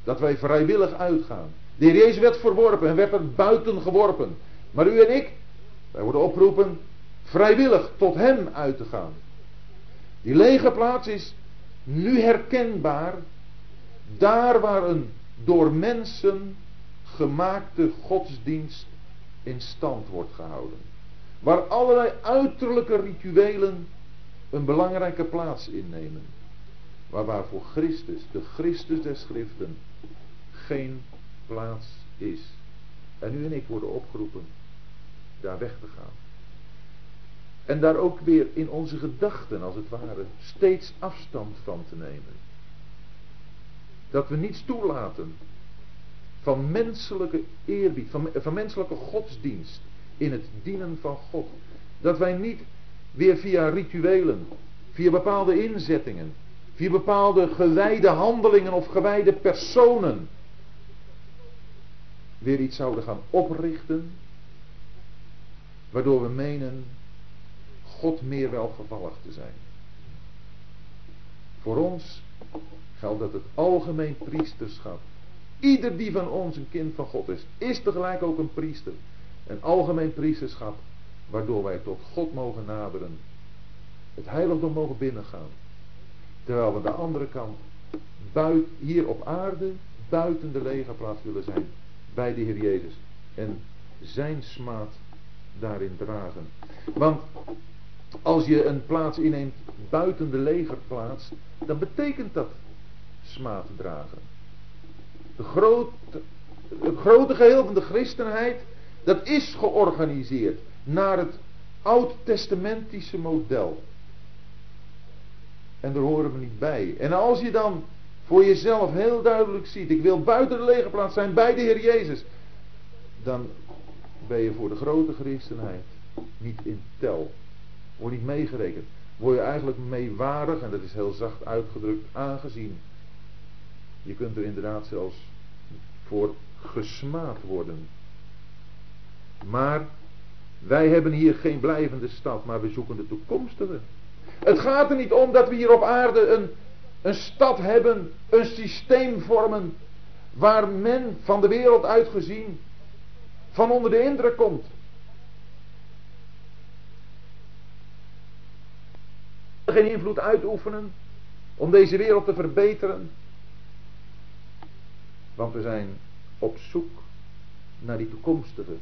Speaker 1: dat wij vrijwillig uitgaan. De heer Jezus werd verworpen en werd er buiten geworpen. Maar u en ik, wij worden opgeroepen vrijwillig tot hem uit te gaan. Die lege plaats is nu herkenbaar daar waar een door mensen gemaakte godsdienst in stand wordt gehouden. Waar allerlei uiterlijke rituelen een belangrijke plaats innemen. Maar waar voor Christus, de Christus der schriften, geen plaats is. En u en ik worden opgeroepen daar weg te gaan. En daar ook weer in onze gedachten, als het ware, steeds afstand van te nemen. Dat we niets toelaten van menselijke eerbied, van, van menselijke godsdienst in het dienen van God. Dat wij niet weer via rituelen, via bepaalde inzettingen, via bepaalde gewijde handelingen of gewijde personen weer iets zouden gaan oprichten, waardoor we menen God meer welgevallig te zijn. Voor ons geldt dat het algemeen priesterschap. Ieder die van ons een kind van God is, is tegelijk ook een priester. Een algemeen priesterschap, waardoor wij tot God mogen naderen. Het heiligdom mogen binnengaan. Terwijl we aan de andere kant buit, hier op aarde buiten de legerplaats willen zijn bij de Heer Jezus. En zijn smaad daarin dragen. Want als je een plaats inneemt buiten de legerplaats, dan betekent dat smaad dragen. De het grote geheel van de christenheid, dat is georganiseerd naar het oud-testamentische model. En daar horen we niet bij. En als je dan voor jezelf heel duidelijk ziet, ik wil buiten de legerplaats zijn bij de Heer Jezus, dan ben je voor de grote christenheid niet in tel. Word niet meegerekend. Word je eigenlijk meewarig, en dat is heel zacht uitgedrukt, aangezien. Je kunt er inderdaad zelfs voor gesmaad worden. Maar wij hebben hier geen blijvende stad, maar we zoeken de toekomstige. Het gaat er niet om dat we hier op aarde een, een stad hebben, een systeem vormen, waar men van de wereld uitgezien van onder de indruk komt. Geen invloed uitoefenen om deze wereld te verbeteren. Want we zijn op zoek naar die toekomstige.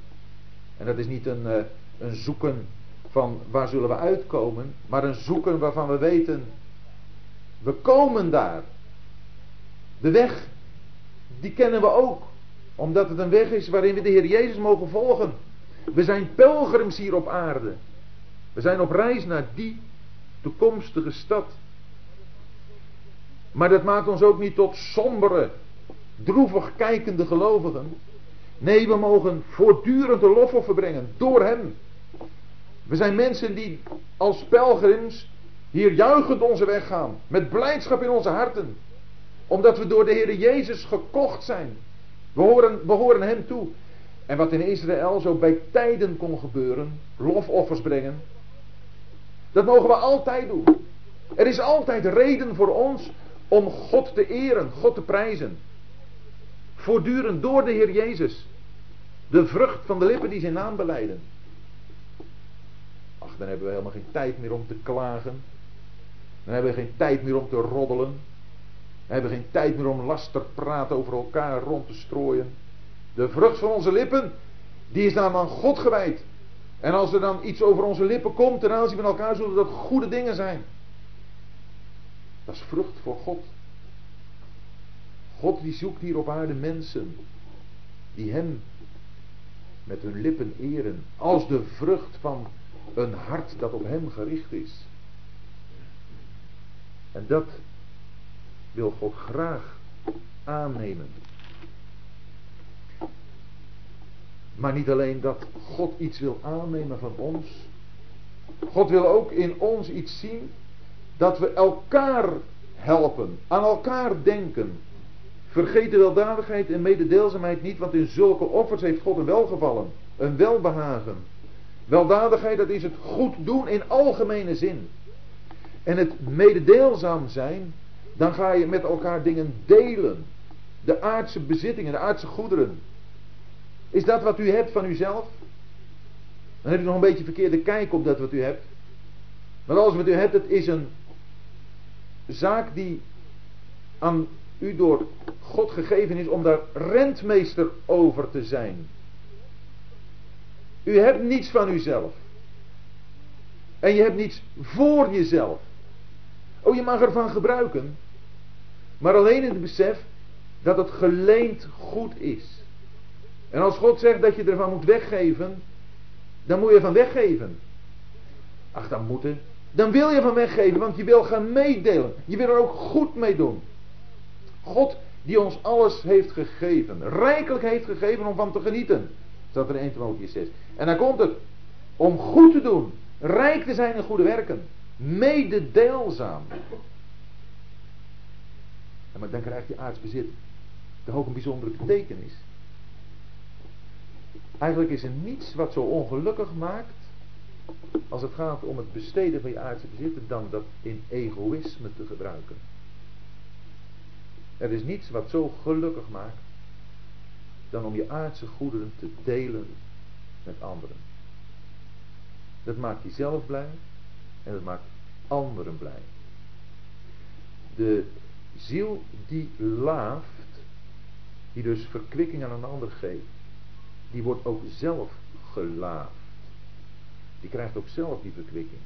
Speaker 1: En dat is niet een, eh, een zoeken van waar zullen we uitkomen, maar een zoeken waarvan we weten, we komen daar. De weg, die kennen we ook, omdat het een weg is waarin we de Heer Jezus mogen volgen. We zijn pelgrims hier op aarde. We zijn op reis naar die toekomstige stad. Maar dat maakt ons ook niet tot sombere, droevig kijkende gelovigen. Nee, we mogen voortdurend een lofoffer brengen door Hem. We zijn mensen die als pelgrims hier juichend onze weg gaan. Met blijdschap in onze harten. Omdat we door de Heer Jezus gekocht zijn. We horen, Hem toe. En wat in Israël zo bij tijden kon gebeuren. Lofoffers brengen. Dat mogen we altijd doen. Er is altijd reden voor ons om God te eren, God te prijzen. Voortdurend door de Heer Jezus. De vrucht van de lippen die zijn naam beleiden. Ach, dan hebben we helemaal geen tijd meer om te klagen. Dan hebben we geen tijd meer om te roddelen. Dan hebben we geen tijd meer om laster praten over elkaar rond te strooien. De vrucht van onze lippen, die is dan aan God gewijd. En als er dan iets over onze lippen komt ten aanzien van elkaar, zullen dat goede dingen zijn. Dat is vrucht voor God. God die zoekt hier op aarde mensen die hem met hun lippen eren als de vrucht van een hart dat op hem gericht is. En dat wil God graag aannemen. Maar niet alleen dat God iets wil aannemen van ons. God wil ook in ons iets zien dat we elkaar helpen, aan elkaar denken. Vergeet de weldadigheid en mededeelzaamheid niet, want in zulke offers heeft God een welgevallen, een welbehagen. Weldadigheid, dat is het goed doen in algemene zin. En het mededeelzaam zijn, dan ga je met elkaar dingen delen. De aardse bezittingen, de aardse goederen. Is dat wat u hebt van uzelf? Dan heb je nog een beetje verkeerde kijk op dat wat u hebt. Maar alles wat u hebt, het is een zaak die aan u door God gegeven is om daar rentmeester over te zijn. U hebt niets van uzelf. En je hebt niets voor jezelf. Oh, je mag ervan gebruiken. Maar alleen in het besef dat het geleend goed is. En als God zegt dat je ervan moet weggeven, dan moet je van weggeven. Ach, dan moeten. Dan wil je van weggeven, want je wil gaan meedelen. Je wil er ook goed mee doen. God die ons alles heeft gegeven, rijkelijk heeft gegeven om van te genieten. Staat er in 1 Timotheüs 6. En dan komt het om goed te doen, rijk te zijn in goede werken, mededeelzaam. Maar dan krijgt je aardsbezit toch ook een bijzondere betekenis. Eigenlijk is er niets wat zo ongelukkig maakt als het gaat om het besteden van je aardse bezitten dan dat in egoïsme te gebruiken. Er is niets wat zo gelukkig maakt dan om je aardse goederen te delen met anderen. Dat maakt jezelf blij en dat maakt anderen blij. De ziel die laaft, die dus verkwikking aan een ander geeft, die wordt ook zelf gelaafd. Die krijgt ook zelf die verkwikking.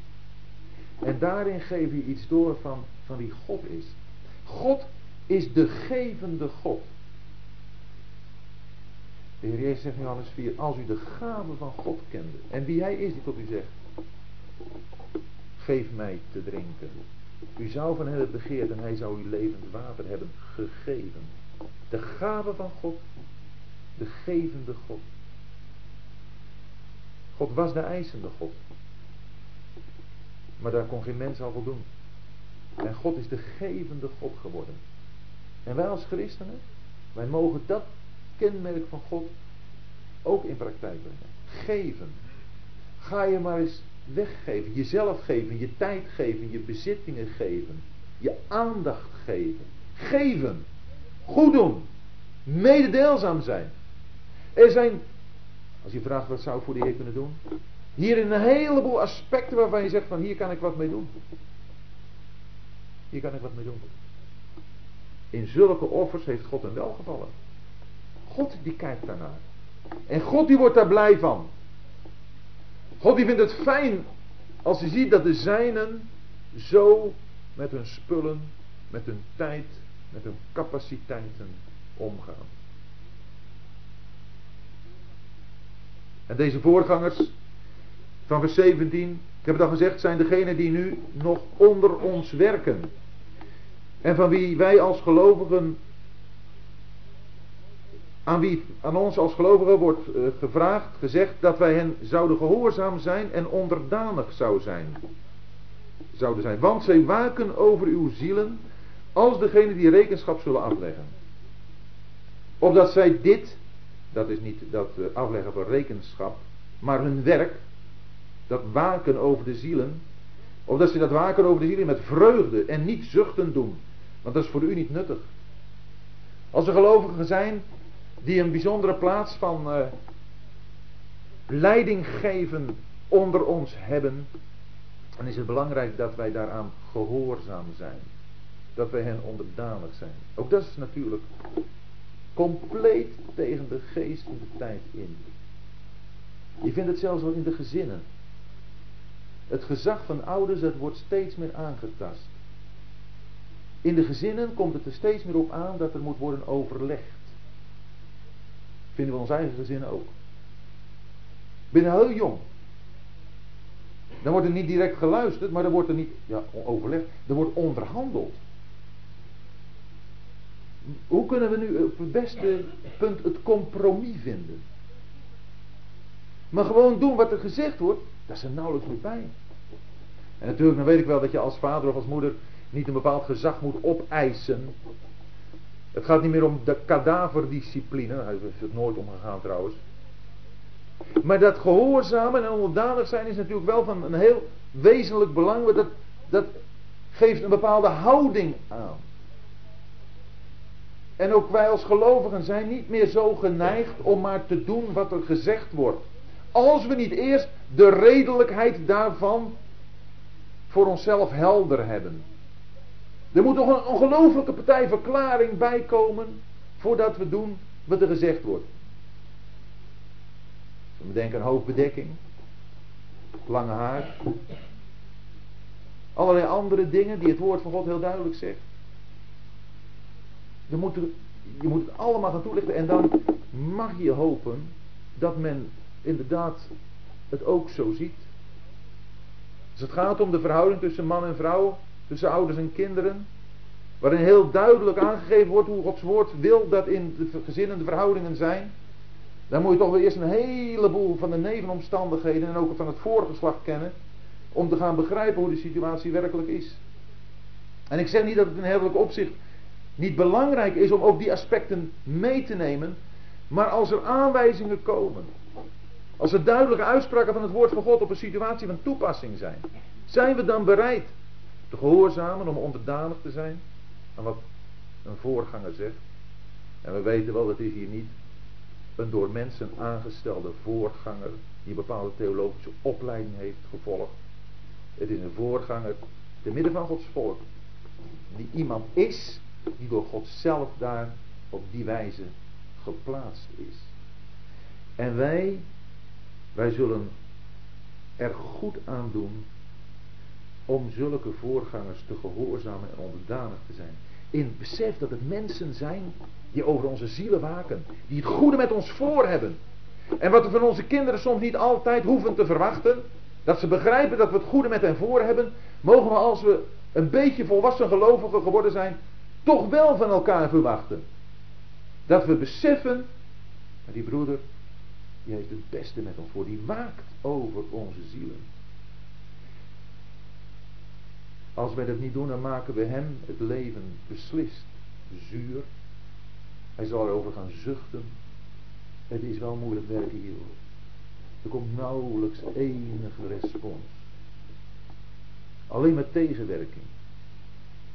Speaker 1: En daarin geef je iets door van, van wie God is. God is de gevende God. De Heer Jezus zegt in Johannes 4, als u de gave van God kende, en wie Hij is die tot u zegt, geef mij te drinken. U zou van hem begeerd en Hij zou u levend water hebben gegeven. De gave van God, de gevende God. God was de eisende God. Maar daar kon geen mens al voldoen. En God is de gevende God geworden. En wij als christenen, wij mogen dat kenmerk van God ook in praktijk brengen. Geven. Ga je maar eens weggeven. Jezelf geven, je tijd geven, je bezittingen geven. Je aandacht geven. Geven. Goed doen. Mededeelzaam zijn. Er zijn, als je vraagt wat zou ik voor de Heer kunnen doen. Hier een heleboel aspecten waarvan je zegt van hier kan ik wat mee doen. Hier kan ik wat mee doen. In zulke offers heeft God een welgevallen. God die kijkt daarnaar. En God die wordt daar blij van. God die vindt het fijn als hij ziet dat de zijnen zo met hun spullen, met hun tijd, met hun capaciteiten omgaan. En deze voorgangers van vers 17, ik heb het al gezegd, zijn degenen die nu nog onder ons werken. En van wie wij als gelovigen, aan wie aan ons als gelovigen wordt uh, gevraagd, gezegd dat wij hen zouden gehoorzaam zijn en onderdanig zijn, zouden zijn. Want zij waken over uw zielen als degene die rekenschap zullen afleggen. Opdat zij dit, dat is niet dat uh, afleggen van rekenschap, maar hun werk, dat waken over de zielen, opdat ze dat waken over de zielen met vreugde en niet zuchten doen want dat is voor u niet nuttig. Als er gelovigen zijn die een bijzondere plaats van uh, leiding geven onder ons hebben, dan is het belangrijk dat wij daaraan gehoorzaam zijn. Dat wij hen onderdanig zijn. Ook dat is natuurlijk compleet tegen de geest van de tijd in. Je vindt het zelfs wel in de gezinnen. Het gezag van ouders, dat wordt steeds meer aangetast. In de gezinnen komt het er steeds meer op aan dat er moet worden overlegd. Vinden we ons eigen gezin ook. Binnen heel jong. Dan wordt er niet direct geluisterd, maar dan wordt er niet ja, overlegd. Er wordt onderhandeld. Hoe kunnen we nu op het beste punt het compromis vinden? Maar gewoon doen wat er gezegd wordt, dat is er nauwelijks meer bij. En natuurlijk, dan weet ik wel dat je als vader of als moeder niet een bepaald gezag moet opeisen. Het gaat niet meer om de kadaverdiscipline, daar is het nooit om gegaan trouwens. Maar dat gehoorzamen en onderdanig zijn is natuurlijk wel van een heel wezenlijk belang. Dat, dat geeft een bepaalde houding aan. En ook wij als gelovigen zijn niet meer zo geneigd om maar te doen wat er gezegd wordt. Als we niet eerst de redelijkheid daarvan voor onszelf helder hebben. Er moet nog een ongelofelijke partij verklaring bij komen voordat we doen wat er gezegd wordt. We denken aan hoofdbedekking, lange haar, allerlei andere dingen die het woord van God heel duidelijk zegt. Je moet, je moet het allemaal gaan toelichten en dan mag je hopen dat men inderdaad het ook zo ziet. Als het gaat om de verhouding tussen man en vrouw, tussen ouders en kinderen, waarin heel duidelijk aangegeven wordt hoe Gods woord wil dat in de gezinnen de verhoudingen zijn, dan moet je toch wel eerst een heleboel van de nevenomstandigheden en ook van het voorgeslacht kennen, om te gaan begrijpen hoe de situatie werkelijk is. En ik zeg niet dat het in herderlijk opzicht niet belangrijk is om ook die aspecten mee te nemen, maar als er aanwijzingen komen, als er duidelijke uitspraken van het woord van God op een situatie van toepassing zijn, zijn we dan bereid te gehoorzamen om onderdanig te zijn aan wat een voorganger zegt? En we weten wel, dat is hier niet een door mensen aangestelde voorganger die een bepaalde theologische opleiding heeft gevolgd. Het is een voorganger te midden van Gods volk. Die iemand is die door God zelf daar op die wijze geplaatst is. En wij, wij zullen er goed aan doen om zulke voorgangers te gehoorzamen en onderdanig te zijn. In besef dat het mensen zijn die over onze zielen waken. Die het goede met ons voor hebben. En wat we van onze kinderen soms niet altijd hoeven te verwachten. Dat ze begrijpen dat we het goede met hen voor hebben. Mogen we als we een beetje volwassen gelovigen geworden zijn. Toch wel van elkaar verwachten. Dat we beseffen. Die broeder. Die heeft het beste met ons voor. Die waakt over onze zielen. Als wij dat niet doen, dan maken we hem het leven beslist zuur. Hij zal erover gaan zuchten. Het is wel moeilijk werken hier. Er komt nauwelijks enige respons. Alleen met tegenwerking.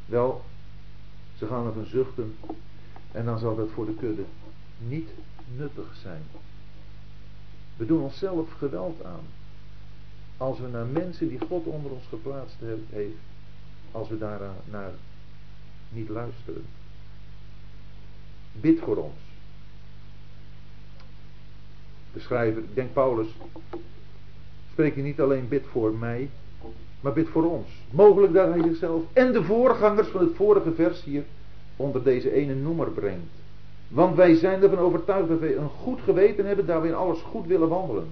Speaker 1: Wel, ze gaan ervan zuchten en dan zal dat voor de kudde niet nuttig zijn. We doen onszelf geweld aan. Als we naar mensen die God onder ons geplaatst heeft, als we daar naar niet luisteren. Bid voor ons. De schrijver, ik denk Paulus, spreekt hij niet alleen bid voor mij, maar bid voor ons. Mogelijk dat hij zichzelf en de voorgangers van het vorige vers hier onder deze ene noemer brengt. Want wij zijn ervan overtuigd dat wij een goed geweten hebben, daar we in alles goed willen wandelen.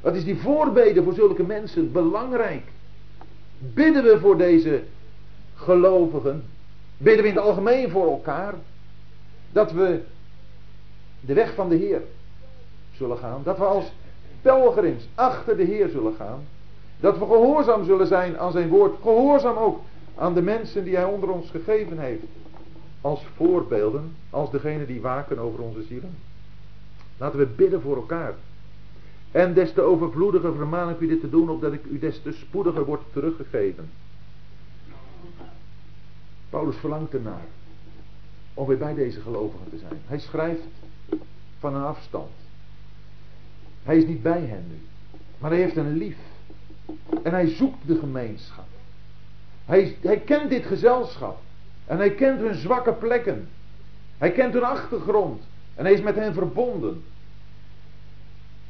Speaker 1: Wat is die voorbeden voor zulke mensen belangrijk? Bidden we voor deze gelovigen, bidden we in het algemeen voor elkaar, dat we de weg van de Heer zullen gaan, dat we als pelgrims achter de Heer zullen gaan, dat we gehoorzaam zullen zijn aan zijn woord, gehoorzaam ook aan de mensen die hij onder ons gegeven heeft, als voorbeelden, als degene die waken over onze zielen. Laten we bidden voor elkaar. En des te overvloediger vermaan ik u dit te doen, opdat ik u des te spoediger word teruggegeven. Paulus verlangt ernaar om weer bij deze gelovigen te zijn. Hij schrijft van een afstand. Hij is niet bij hen nu. Maar hij heeft hen lief. En hij zoekt de gemeenschap. Hij, hij kent dit gezelschap. En hij kent hun zwakke plekken. Hij kent hun achtergrond. En hij is met hen verbonden.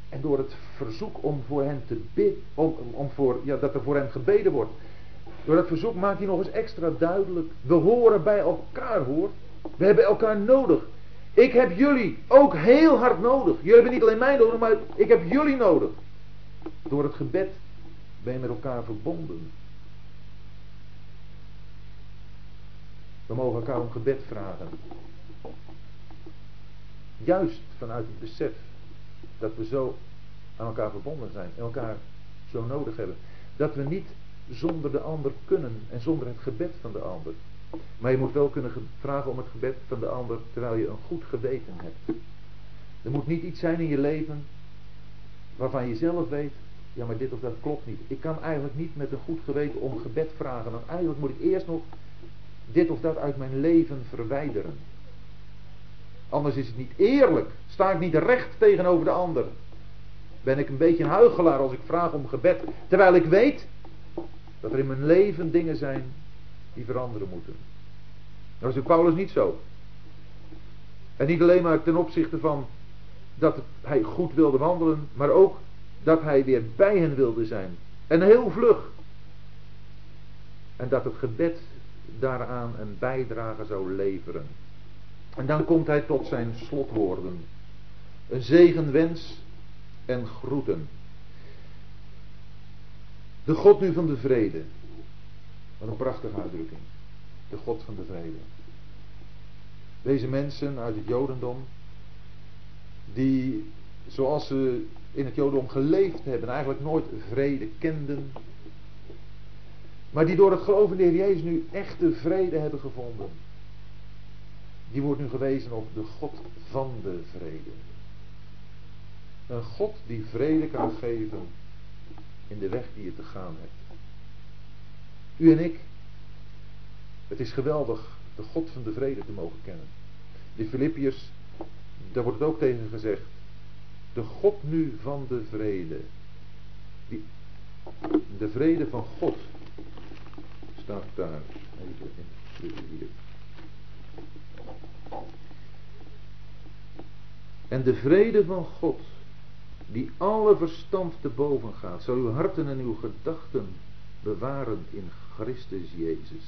Speaker 1: En door het verzoek om voor hen te bidden, om, om voor, ja, dat er voor hen gebeden wordt, door dat verzoek maakt hij nog eens extra duidelijk. We horen bij elkaar hoor. We hebben elkaar nodig. Ik heb jullie ook heel hard nodig. Jullie hebben niet alleen mij nodig, maar ik heb jullie nodig. Door het gebed ben je met elkaar verbonden. We mogen elkaar om gebed vragen. Juist vanuit het besef dat we zo aan elkaar verbonden zijn en elkaar zo nodig hebben. Dat we niet zonder de ander kunnen en zonder het gebed van de ander. Maar je moet wel kunnen vragen om het gebed van de ander terwijl je een goed geweten hebt. Er moet niet iets zijn in je leven waarvan je zelf weet, ja maar dit of dat klopt niet. Ik kan eigenlijk niet met een goed geweten om gebed vragen, want eigenlijk moet ik eerst nog dit of dat uit mijn leven verwijderen. Anders is het niet eerlijk. Sta ik niet recht tegenover de ander. Ben ik een beetje een huigelaar als ik vraag om gebed. Terwijl ik weet dat er in mijn leven dingen zijn die veranderen moeten. Dat is Paulus niet zo. En niet alleen maar ten opzichte van dat hij goed wilde wandelen, maar ook dat hij weer bij hen wilde zijn. En heel vlug. En dat het gebed daaraan een bijdrage zou leveren. En dan komt hij tot zijn slotwoorden. Een zegenwens en groeten. De God nu van de vrede. Wat een prachtige uitdrukking. De God van de vrede. Deze mensen uit het Jodendom, die zoals ze in het Jodendom geleefd hebben, eigenlijk nooit vrede kenden, maar die door het geloof in de Heer Jezus nu echte vrede hebben gevonden. Die wordt nu gewezen op de God van de vrede. Een God die vrede kan geven in de weg die je te gaan hebt. U en ik, het is geweldig de God van de vrede te mogen kennen. De Filippiërs, daar wordt het ook tegen gezegd. De God nu van de vrede. Die, de vrede van God staat daar. In hier. En de vrede van God, die alle verstand te boven gaat, zal uw harten en uw gedachten bewaren in Christus Jezus.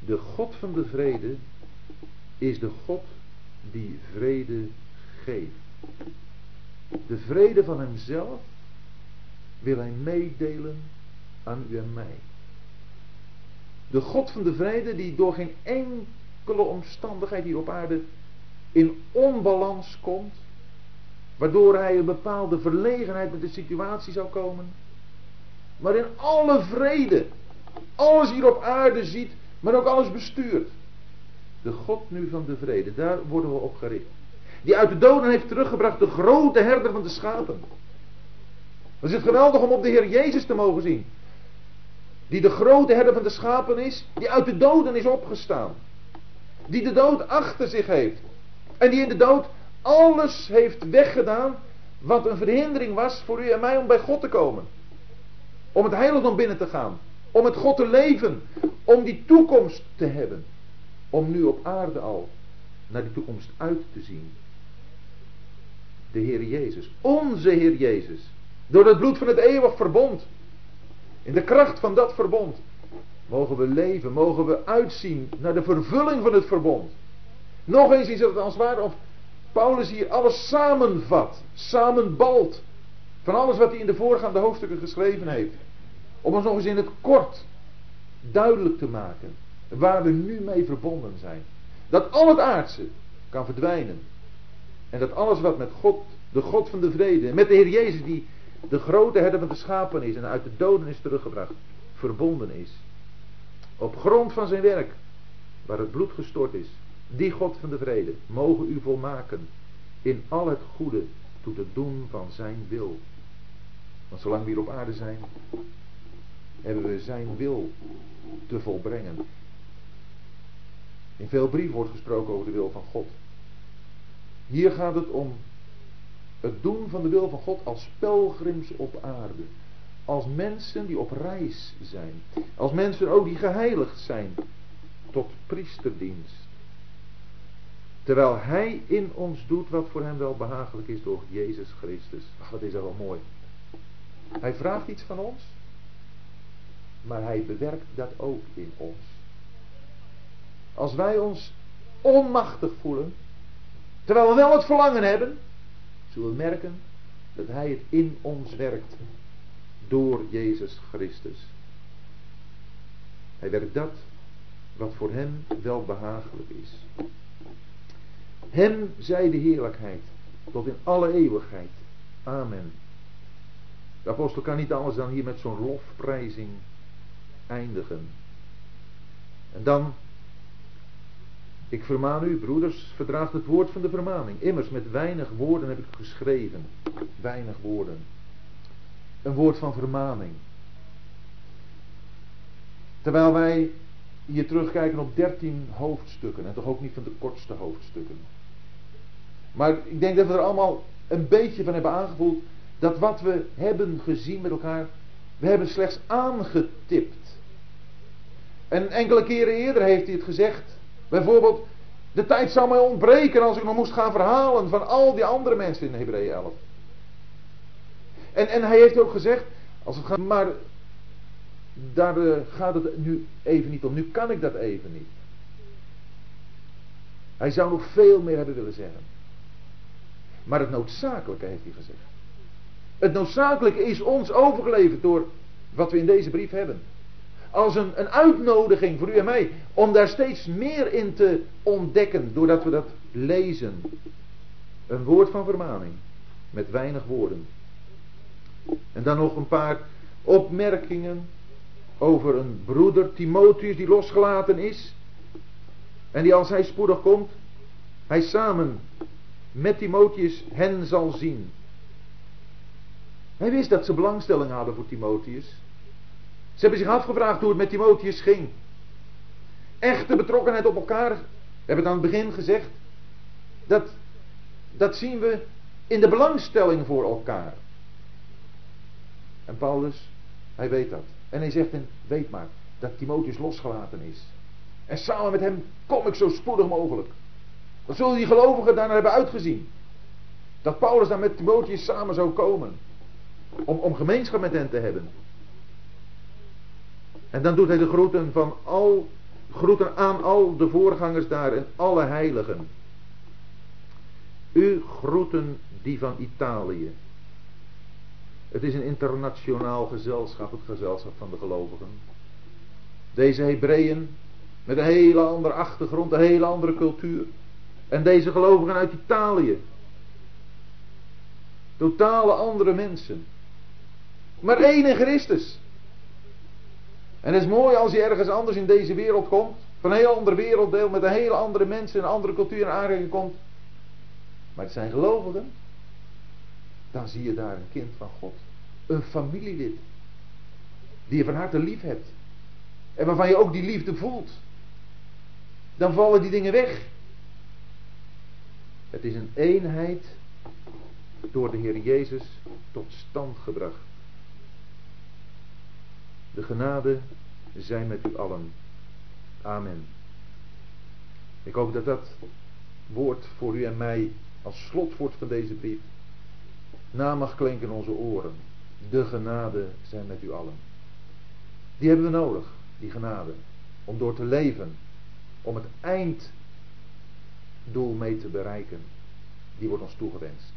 Speaker 1: De God van de vrede is de God die vrede geeft. De vrede van hemzelf wil hij meedelen aan u en mij. De God van de vrede die door geen enkele omstandigheid hier op aarde in onbalans komt, waardoor hij een bepaalde verlegenheid met de situatie zou komen, maar in alle vrede alles hier op aarde ziet, maar ook alles bestuurt. De God nu van de vrede, daar worden we op gericht. Die uit de doden heeft teruggebracht de grote herder van de schapen. Het is het geweldig om op de Heer Jezus te mogen zien. Die de grote herder van de schapen is, die uit de doden is opgestaan. Die de dood achter zich heeft. En die in de dood alles heeft weggedaan wat een verhindering was voor u en mij om bij God te komen. Om het heiligdom binnen te gaan. Om met God te leven. Om die toekomst te hebben. Om nu op aarde al naar die toekomst uit te zien. De Heer Jezus. Onze Heer Jezus. Door het bloed van het eeuwig verbond. In de kracht van dat verbond. Mogen we leven. Mogen we uitzien naar de vervulling van het verbond. Nog eens is het als ware of Paulus hier alles samenvat. Samenbalt. Van alles wat hij in de voorgaande hoofdstukken geschreven heeft. Om ons nog eens in het kort duidelijk te maken waar we nu mee verbonden zijn. Dat al het aardse kan verdwijnen. En dat alles wat met God, de God van de vrede, met de Heer Jezus die de grote herder van de schapen is en uit de doden is teruggebracht, verbonden is. Op grond van zijn werk, waar het bloed gestort is, die God van de vrede, mogen u volmaken in al het goede toe te doen van zijn wil. Want zolang we hier op aarde zijn, hebben we zijn wil te volbrengen. In veel brieven wordt gesproken over de wil van God. Hier gaat het om het doen van de wil van God als pelgrims op aarde. Als mensen die op reis zijn. Als mensen ook die geheiligd zijn tot priesterdienst. Terwijl Hij in ons doet wat voor Hem wel behagelijk is door Jezus Christus. Ach, wat is dat wel mooi. Hij vraagt iets van ons. Maar Hij bewerkt dat ook in ons. Als wij ons onmachtig voelen. Terwijl we wel het verlangen hebben. Zullen we merken dat Hij het in ons werkt. Door Jezus Christus. Hij werkt dat wat voor Hem wel behagelijk is. Hem zij de heerlijkheid tot in alle eeuwigheid. Amen. De apostel kan niet alles dan hier met zo'n lofprijzing eindigen. En dan, ik vermaan u, broeders, verdraagt het woord van de vermaning. Immers, met weinig woorden heb ik geschreven. Weinig woorden. Een woord van vermaning. Terwijl wij hier terugkijken op 13 hoofdstukken. En toch ook niet van de kortste hoofdstukken. Maar ik denk dat we er allemaal een beetje van hebben aangevoeld. Dat wat we hebben gezien met elkaar. We hebben slechts aangetipt. En enkele keren eerder heeft hij het gezegd. Bijvoorbeeld. De tijd zou mij ontbreken als ik nog moest gaan verhalen van al die andere mensen in Hebreeën 11. En, en hij heeft ook gezegd. Als maar daar uh, gaat het nu even niet om. Nu kan ik dat even niet. Hij zou nog veel meer hebben willen zeggen. Maar het noodzakelijke heeft hij gezegd. Het noodzakelijke is ons overgeleverd door wat we in deze brief hebben. Als een, een uitnodiging voor u en mij om daar steeds meer in te ontdekken doordat we dat lezen. Een woord van vermaning met weinig woorden. En dan nog een paar opmerkingen over een broeder Timotheus die losgelaten is. En die als hij spoedig komt, hij samen met Timotheus hen zal zien. Hij wist dat ze belangstelling hadden voor Timotheus. Ze hebben zich afgevraagd hoe het met Timotheus ging. Echte betrokkenheid op elkaar, we hebben het aan het begin gezegd. Dat, dat zien we in de belangstelling voor elkaar. En Paulus, hij weet dat. En hij zegt, en weet maar, dat Timotheus losgelaten is. En samen met hem kom ik zo spoedig mogelijk. Wat zullen die gelovigen daarna hebben uitgezien? Dat Paulus dan met Timotheus samen zou komen. Om, om gemeenschap met hen te hebben. En dan doet hij de groeten van al, groeten aan al de voorgangers daar en alle heiligen. U groeten die van Italië. Het is een internationaal gezelschap, het gezelschap van de gelovigen. Deze Hebreeën met een hele andere achtergrond, een hele andere cultuur. En deze gelovigen uit Italië. Totale andere mensen. Maar één in Christus. En het is mooi als je ergens anders in deze wereld komt. Van een heel ander werelddeel met een hele andere mensen, een andere cultuur en aanraking komt. Maar het zijn gelovigen. Dan zie je daar een kind van God. Een familielid. Die je van harte lief hebt. En waarvan je ook die liefde voelt. Dan vallen die dingen weg. Het is een eenheid door de Heer Jezus tot stand gebracht. De genade zij met u allen. Amen. Ik hoop dat dat woord voor u en mij als slotwoord van deze brief na mag klinken in onze oren. De genade zij met u allen. Die hebben we nodig, die genade. Om door te leven. Om het einddoel mee te bereiken. Die wordt ons toegewenst.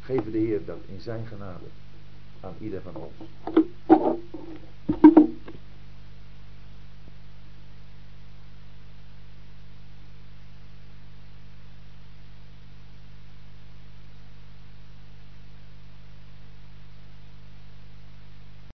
Speaker 1: Geven de Heer dat in zijn genade aan ieder van ons.